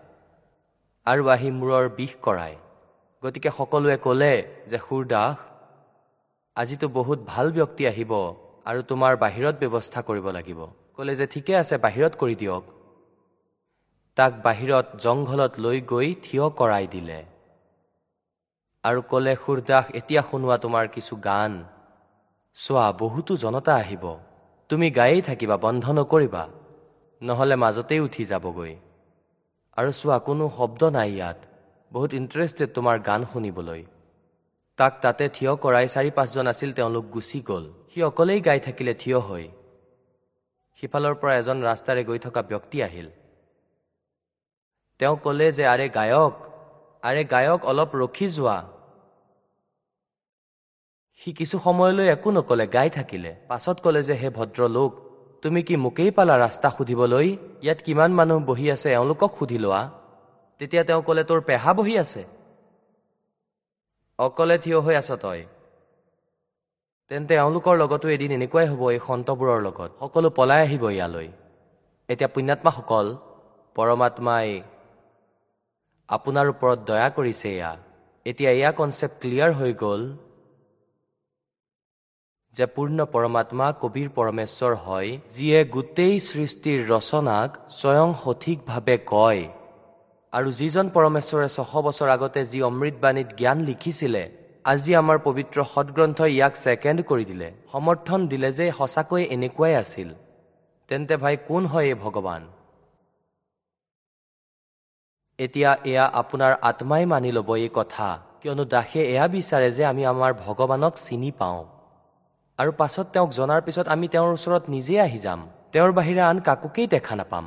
C: আৰু আহি মূৰৰ বিষ কৰায়। গতিকে সকলোৱে ক'লে যে সুৰদাস আজিতো বহুত ভাল ব্যক্তি আহিব আৰু তোমাৰ বাহিৰত ব্যৱস্থা কৰিব লাগিব। ক'লে যে ঠিকে আছে বাহিৰত কৰি দিয়ক। তাক বাহিৰত জংঘলত লৈ গৈ থিয় কৰাই দিলে। আৰু ক'লে সুৰদাস এতিয়া শুনোৱা তোমাৰ কিছু গান। চোৱা বহুতো জনতা আহিব। তুমি গায়েই থাকিবা বন্ধ নকৰিবা। নহ'লে মাজতেই উঠি যাবগৈ। আৰু চোৱা কোনো শব্দ নাই ইয়াত। বহুত ইণ্টাৰেষ্টেড তোমাৰ গান শুনিবলৈ। তাক তাতে থিয় কৰাই চাৰি পাঁচজন আছিল তেওঁলোক গুচি গ'ল। সি অকলেই গাই থাকিলে থিয় হৈ। সিফালৰ পৰা এজন ৰাস্তাৰে গৈ থকা ব্যক্তি আহিল। তেওঁ ক'লে যে আৰে গায়ক আৰে গায়ক অলপ ৰখি যোৱা। সি কিছু সময়লৈ একো নকলে গাই থাকিলে। পাছত ক'লে যে হে ভদ্ৰলোক তুমি কি মোকেই পালা ৰাস্তা সুধিবলৈ? ইয়াত কিমান মানুহ বহি আছে এওঁলোকক সুধি লোৱা। তেতিয়া তেওঁ ক'লে তোৰ পেহা বহি আছে? অকলে থিয় হৈ আছ তই। তেন্তে এওঁলোকৰ লগতো এদিন এনেকুৱাই হ'ব এই সন্তবোৰৰ লগত। সকলো পলাই আহিব ইয়ালৈ। এতিয়া পুণ্যাত্মাসকল পৰমাত্মাই আপোনাৰ ওপৰত দয়া কৰিছে এয়া। এতিয়া এয়া কনচেপ্ট ক্লিয়াৰ হৈ গ'ল যে পূৰ্ণ পৰমাত্মা কবিৰ পৰমেশ্বৰ হয় যিয়ে গোটেই সৃষ্টিৰ ৰচনাক স্বয়ং সঠিকভাৱে কয়। আৰু যিজন পৰমেশ্বৰে ছশ বছৰ আগতে যি অমৃতবাণীত জ্ঞান লিখিছিলে আজি আমাৰ পবিত্ৰ সদগ্ৰন্থই ইয়াক ছেকেণ্ড কৰি দিলে। সমৰ্থন দিলে যে সঁচাকৈ এনেকুৱাই আছিল। তেন্তে ভাই কোন হয় এই ভগৱান? এতিয়া এয়া আপোনাৰ আত্মাই মানি ল'ব এই কথা কিয়নো দাসে এয়া বিচাৰে যে আমি আমাৰ ভগৱানক চিনি পাওঁ আৰু পাছত তেওঁক জনাৰ পিছত আমি তেওঁৰ ওচৰত নিজেই আহি যাম তেওঁৰ বাহিৰে আন কাকোকেই দেখা নাপাম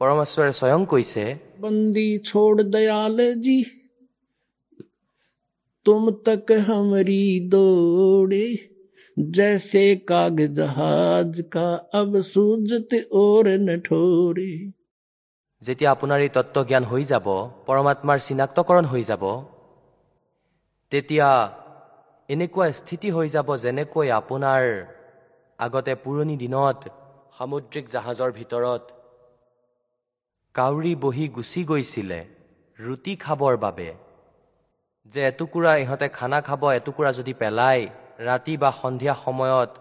C: পৰমেশ্বৰে স্বয়ং কৈছে
B: बंदी छोड़ दयाल जी तुम तक हमारी दौड़े जैसे काग जहाज का अब सूझत और न ठोरे
C: যেতিয়া আপোনাৰ এই তত্ত্বজ্ঞান হৈ যাব পৰমাত্মাৰ চিনাক্তকৰণ হৈ যাব তেতিয়া এনেকুৱা স্থিতি হৈ যাব যেনেকৈ আপোনাৰ আগতে পুৰণি দিনত সামুদ্ৰিক জাহাজৰ ভিতৰত কাউৰী বহি গুচি গৈছিলে ৰুটি খাবৰ বাবে যে এটুকুৰা ইহঁতে খানা খাব এটুকুৰা যদি পেলায় ৰাতি বা সন্ধিয়া সময়ত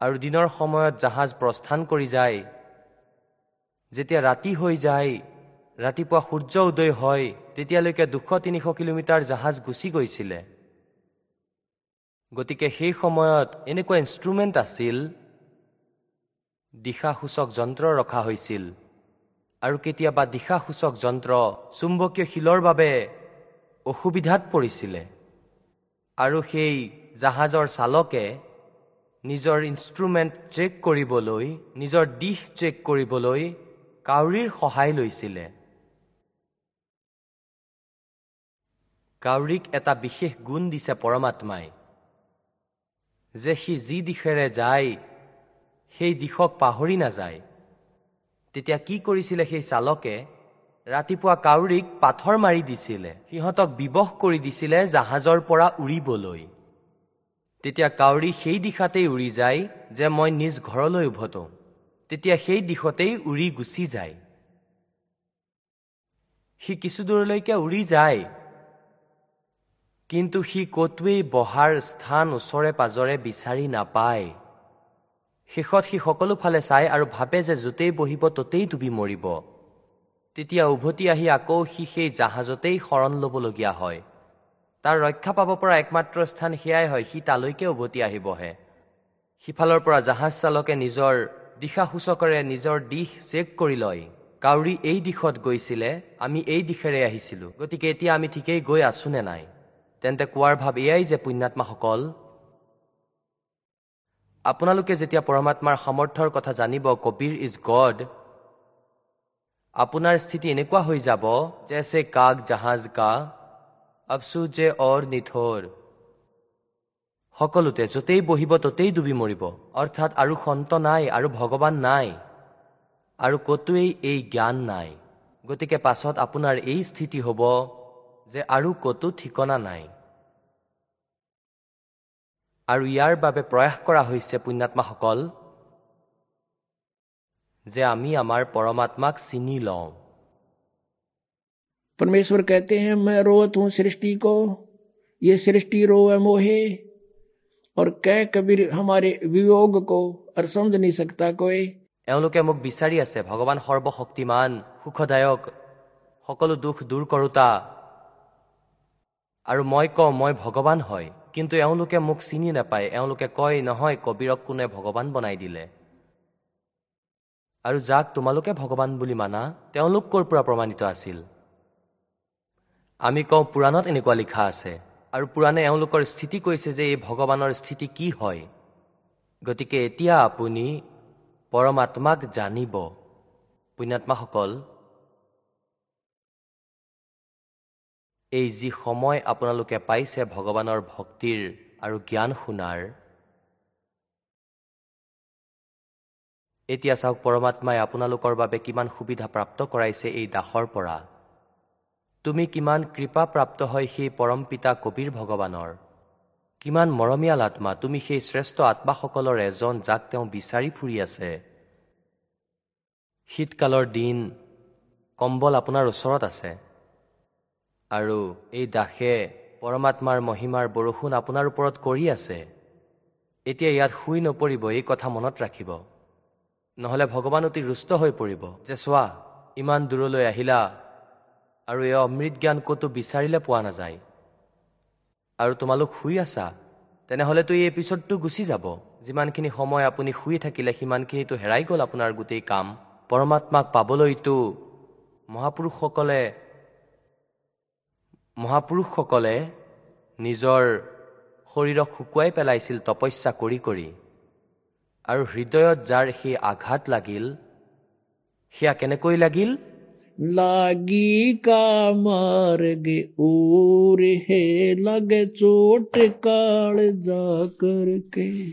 C: আৰু দিনৰ সময়ত জাহাজ প্ৰস্থান কৰি যায় যেতিয়া ৰাতি হৈ যায় ৰাতিপুৱা সূৰ্য উদয় হয় তেতিয়ালৈকে দুশ তিনিশ কিলোমিটাৰ জাহাজ গুচি গৈছিলে। গতিকে সেই সময়ত এনেকুৱা ইনষ্ট্ৰুমেণ্ট আছিল দিশাসূচক যন্ত্ৰ ৰখা হৈছিল। আৰু কেতিয়াবা দিশাসূচক যন্ত্ৰ চুম্বকীয় শিলৰ বাবে অসুবিধাত পৰিছিলে। আৰু সেই জাহাজৰ চালকে নিজৰ ইনষ্ট্ৰুমেণ্ট চেক কৰিবলৈ নিজৰ দিশ চেক কৰিবলৈ কাউৰীৰ সহায় লৈছিলে। কাউৰীক এটা বিশেষ গুণ দিছে পৰমাত্মাই যে সি যি দিশেৰে যায় সেই দিশক পাহৰি নাযায়। তেতিয়া কি কৰিছিলে সেই চালকে? ৰাতিপুৱা কাউৰীক পাথৰ মাৰি দিছিলে। সিহঁতক বিবশ কৰি দিছিলে জাহাজৰ পৰা উৰিবলৈ। তেতিয়া কাউৰী সেই দিশাতেই উৰি যায় যে মই নিজ ঘৰলৈ উভতো। তেতিয়া সেই দিশতেই উৰি গুচি যায়। সি কিছু দূৰলৈকে উৰি যায়। কিন্তু সি ক'তোৱেই বহাৰ স্থান ওচৰে পাজৰে বিচাৰি নাপায়। শেষত সি সকলোফালে চায় আৰু ভাবে যে য'তেই বহিব ততেই ডুবি মৰিব। তেতিয়া উভতি আহি আকৌ সি সেই জাহাজতেই শৰণ ল'বলগীয়া হয়। তাৰ ৰক্ষা পাব পৰা একমাত্ৰ স্থান সেয়াই হয় সি তালৈকে উভতি আহিবহে। সিফালৰ পৰা জাহাজ চালকে নিজৰ দিশাসূচকেৰে নিজৰ দিশ চেক কৰি লয়। কাউৰী এই দিশত গৈছিলে আমি এই দিশেৰে আহিছিলোঁ। গতিকে এতিয়া আমি ঠিকেই গৈ আছো নে নাই? তেন্তে কোৱাৰ ভাৱ এয়াই যে পুণ্যাত্মাসকল আপোনালোকে যেতিয়া পৰমাত্মাৰ সামৰ্থ্যৰ কথা জানিব কবিৰ ইজ গড আপোনাৰ স্থিতি এনেকুৱা হৈ যাব জেছে কাগ জাহাজ কা আফচুজে অৰ নিথৰ। সকলোতে য'তেই বহিব ততেই ডুবি মৰিব অৰ্থাৎ আৰু সন্ত নাই আৰু ভগৱান নাই আৰু ক'তোৱেই এই জ্ঞান নাই গতিকে পাছত আপোনাৰ এই স্থিতি হ'ব যে আৰু ক'তো ঠিকনা নাই আৰু ইয়াৰ বাবে প্ৰয়াস কৰা হৈছে পুণ্যাত্মাসকল যে আমি আমাৰ পৰমাত্মাক চিনি লওঁ
B: परमेश्वर कहते हैं मैं रोवत हूं सृष्टि को ये सृष्टि रोवे मोहे और कह कबीर हमारे वियोग को और समझ नहीं सकता कोई
C: এওঁলোকে মোক বিচাৰি আছে ভগৱান সৰ্বশক্তিমান সুখদায়ক সকলো দুখ দূৰ কৰোতা আৰু মই কওঁ মই ভগৱান হয় কিন্তু এওঁলোকে মোক চিনি নাপায় এওঁলোকে কয় নহয় কবিৰক কোনে ভগৱান বনাই দিলে আৰু যাক তোমালোকে ভগৱান বুলি মানা তেওঁলোক ক'ৰ পৰা প্ৰমাণিত আছিল আমি কওঁ পুৰাণত এনেকুৱা লিখা আছে আৰু পুৰাণে এওঁলোকৰ স্থিতি কৈছে যে এই ভগৱানৰ স্থিতি কি হয়। গতিকে এতিয়া আপুনি পৰমাত্মাক জানিব। পুণ্যাত্মাসকল এই যি সময় আপোনালোকে পাইছে ভগৱানৰ ভক্তিৰ আৰু জ্ঞান শুনাৰ এতিয়া চাওক পৰমাত্মাই আপোনালোকৰ বাবে কিমান সুবিধা প্ৰাপ্ত কৰাইছে এই দাসৰ পৰা। তুমি কিমান কৃপা প্ৰাপ্ত হয় সেই পৰম পিতা কবিৰ ভগৱানৰ। কিমান মৰমীয়াল আত্মা তুমি সেই শ্ৰেষ্ঠ আত্মাসকলৰ এজন যাক তেওঁ বিচাৰি ফুৰি আছে। শীতকালৰ দিন কম্বল আপোনাৰ ওচৰত আছে। আৰু এই দাসে পৰমাত্মাৰ মহিমাৰ বৰষুণ আপোনাৰ ওপৰত কৰি আছে। এতিয়া ইয়াত শুই নপৰিব এই কথা মনত ৰাখিব। নহ'লে ভগৱান অতি ৰুষ্ট হৈ পৰিব যে চোৱা ইমান দূৰলৈ আহিলা আৰু এই অমৃত জ্ঞান ক'তো বিচাৰিলে পোৱা নাযায়। আৰু তোমালোক শুই আছা তেনেহ'লেতো এই এপিছডটো গুচি যাব। যিমানখিনি সময় আপুনি শুই থাকিলে সিমানখিনিতো হেৰাই গ'ল আপোনাৰ গোটেই কাম। পৰমাত্মাক পাবলৈতো মহাপুৰুষসকলে মহাপুৰুষসকলে নিজৰ শৰীৰক শুকুৱাই পেলাইছিল তপস্যা কৰি কৰি। আৰু হৃদয়ত যাৰ সেই আঘাত লাগিল সেয়া কেনেকৈ লাগিল?
B: लागी का मार्ग और है, लगे चोट काल जा करके।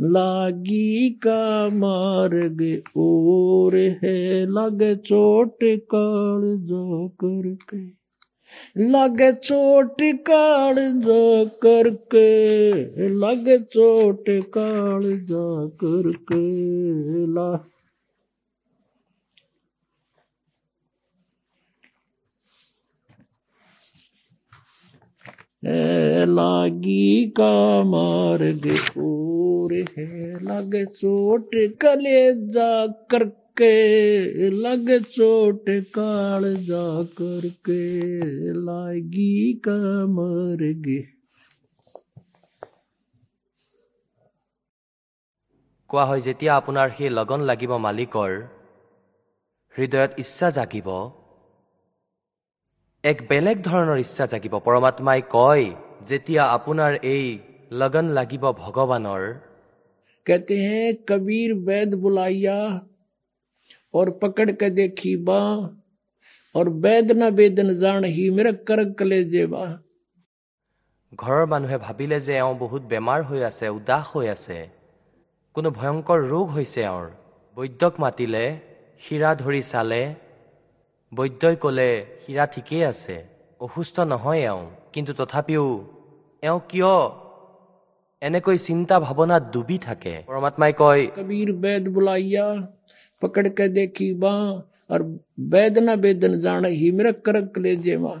B: लागी का मार्ग और है, लगे चोट काल जा करके। लगे चोट काल जा करके, लगे चोट काल जा करके। ला है लागी का मार्ग और है लग चोट कले जा करके लग चोट काल जा करके लागी का मार्ग
C: কোৱা হয় যেতিয়া আপোনাৰ সেই লগন লাগিব মালিকৰ হৃদয়ত ইচ্ছা জাগিব এক বেলেগ ধৰণৰ ইচ্ছা জাগিব পৰমাত্মাই কয় যেতিয়া আপোনাৰ এই লগন লাগিব ভগৱানৰ
B: कहते हैं कबीर वैद बुलाइया और पकड़ के देखी बा और वैद न वेदन जान ही मेरा कर कले जेबा
C: ঘৰৰ মানুহে ভাবিলে যে এওঁ বহুত বেমাৰ হৈ আছে উদাস হৈ আছে কোনো ভয়ংকৰ ৰোগ হৈছে এওঁৰ বৈদ্যক মাতিলে শিৰা ধৰি চালে বৈদ্যই ক'লে হীৰা ঠিকেই আছে অসুস্থ নহয় এওঁ কিন্তু তথাপিও এওঁ কিয়? এনেকৈ চিন্তা ভাৱনাত ডুবি থাকে। পৰমাত্মাই কয়
B: কবিৰ বেদ বোলা পকড়কে দেখি বা আৰু বেদনা বেদন জানে হিমৰ কৰক লে মা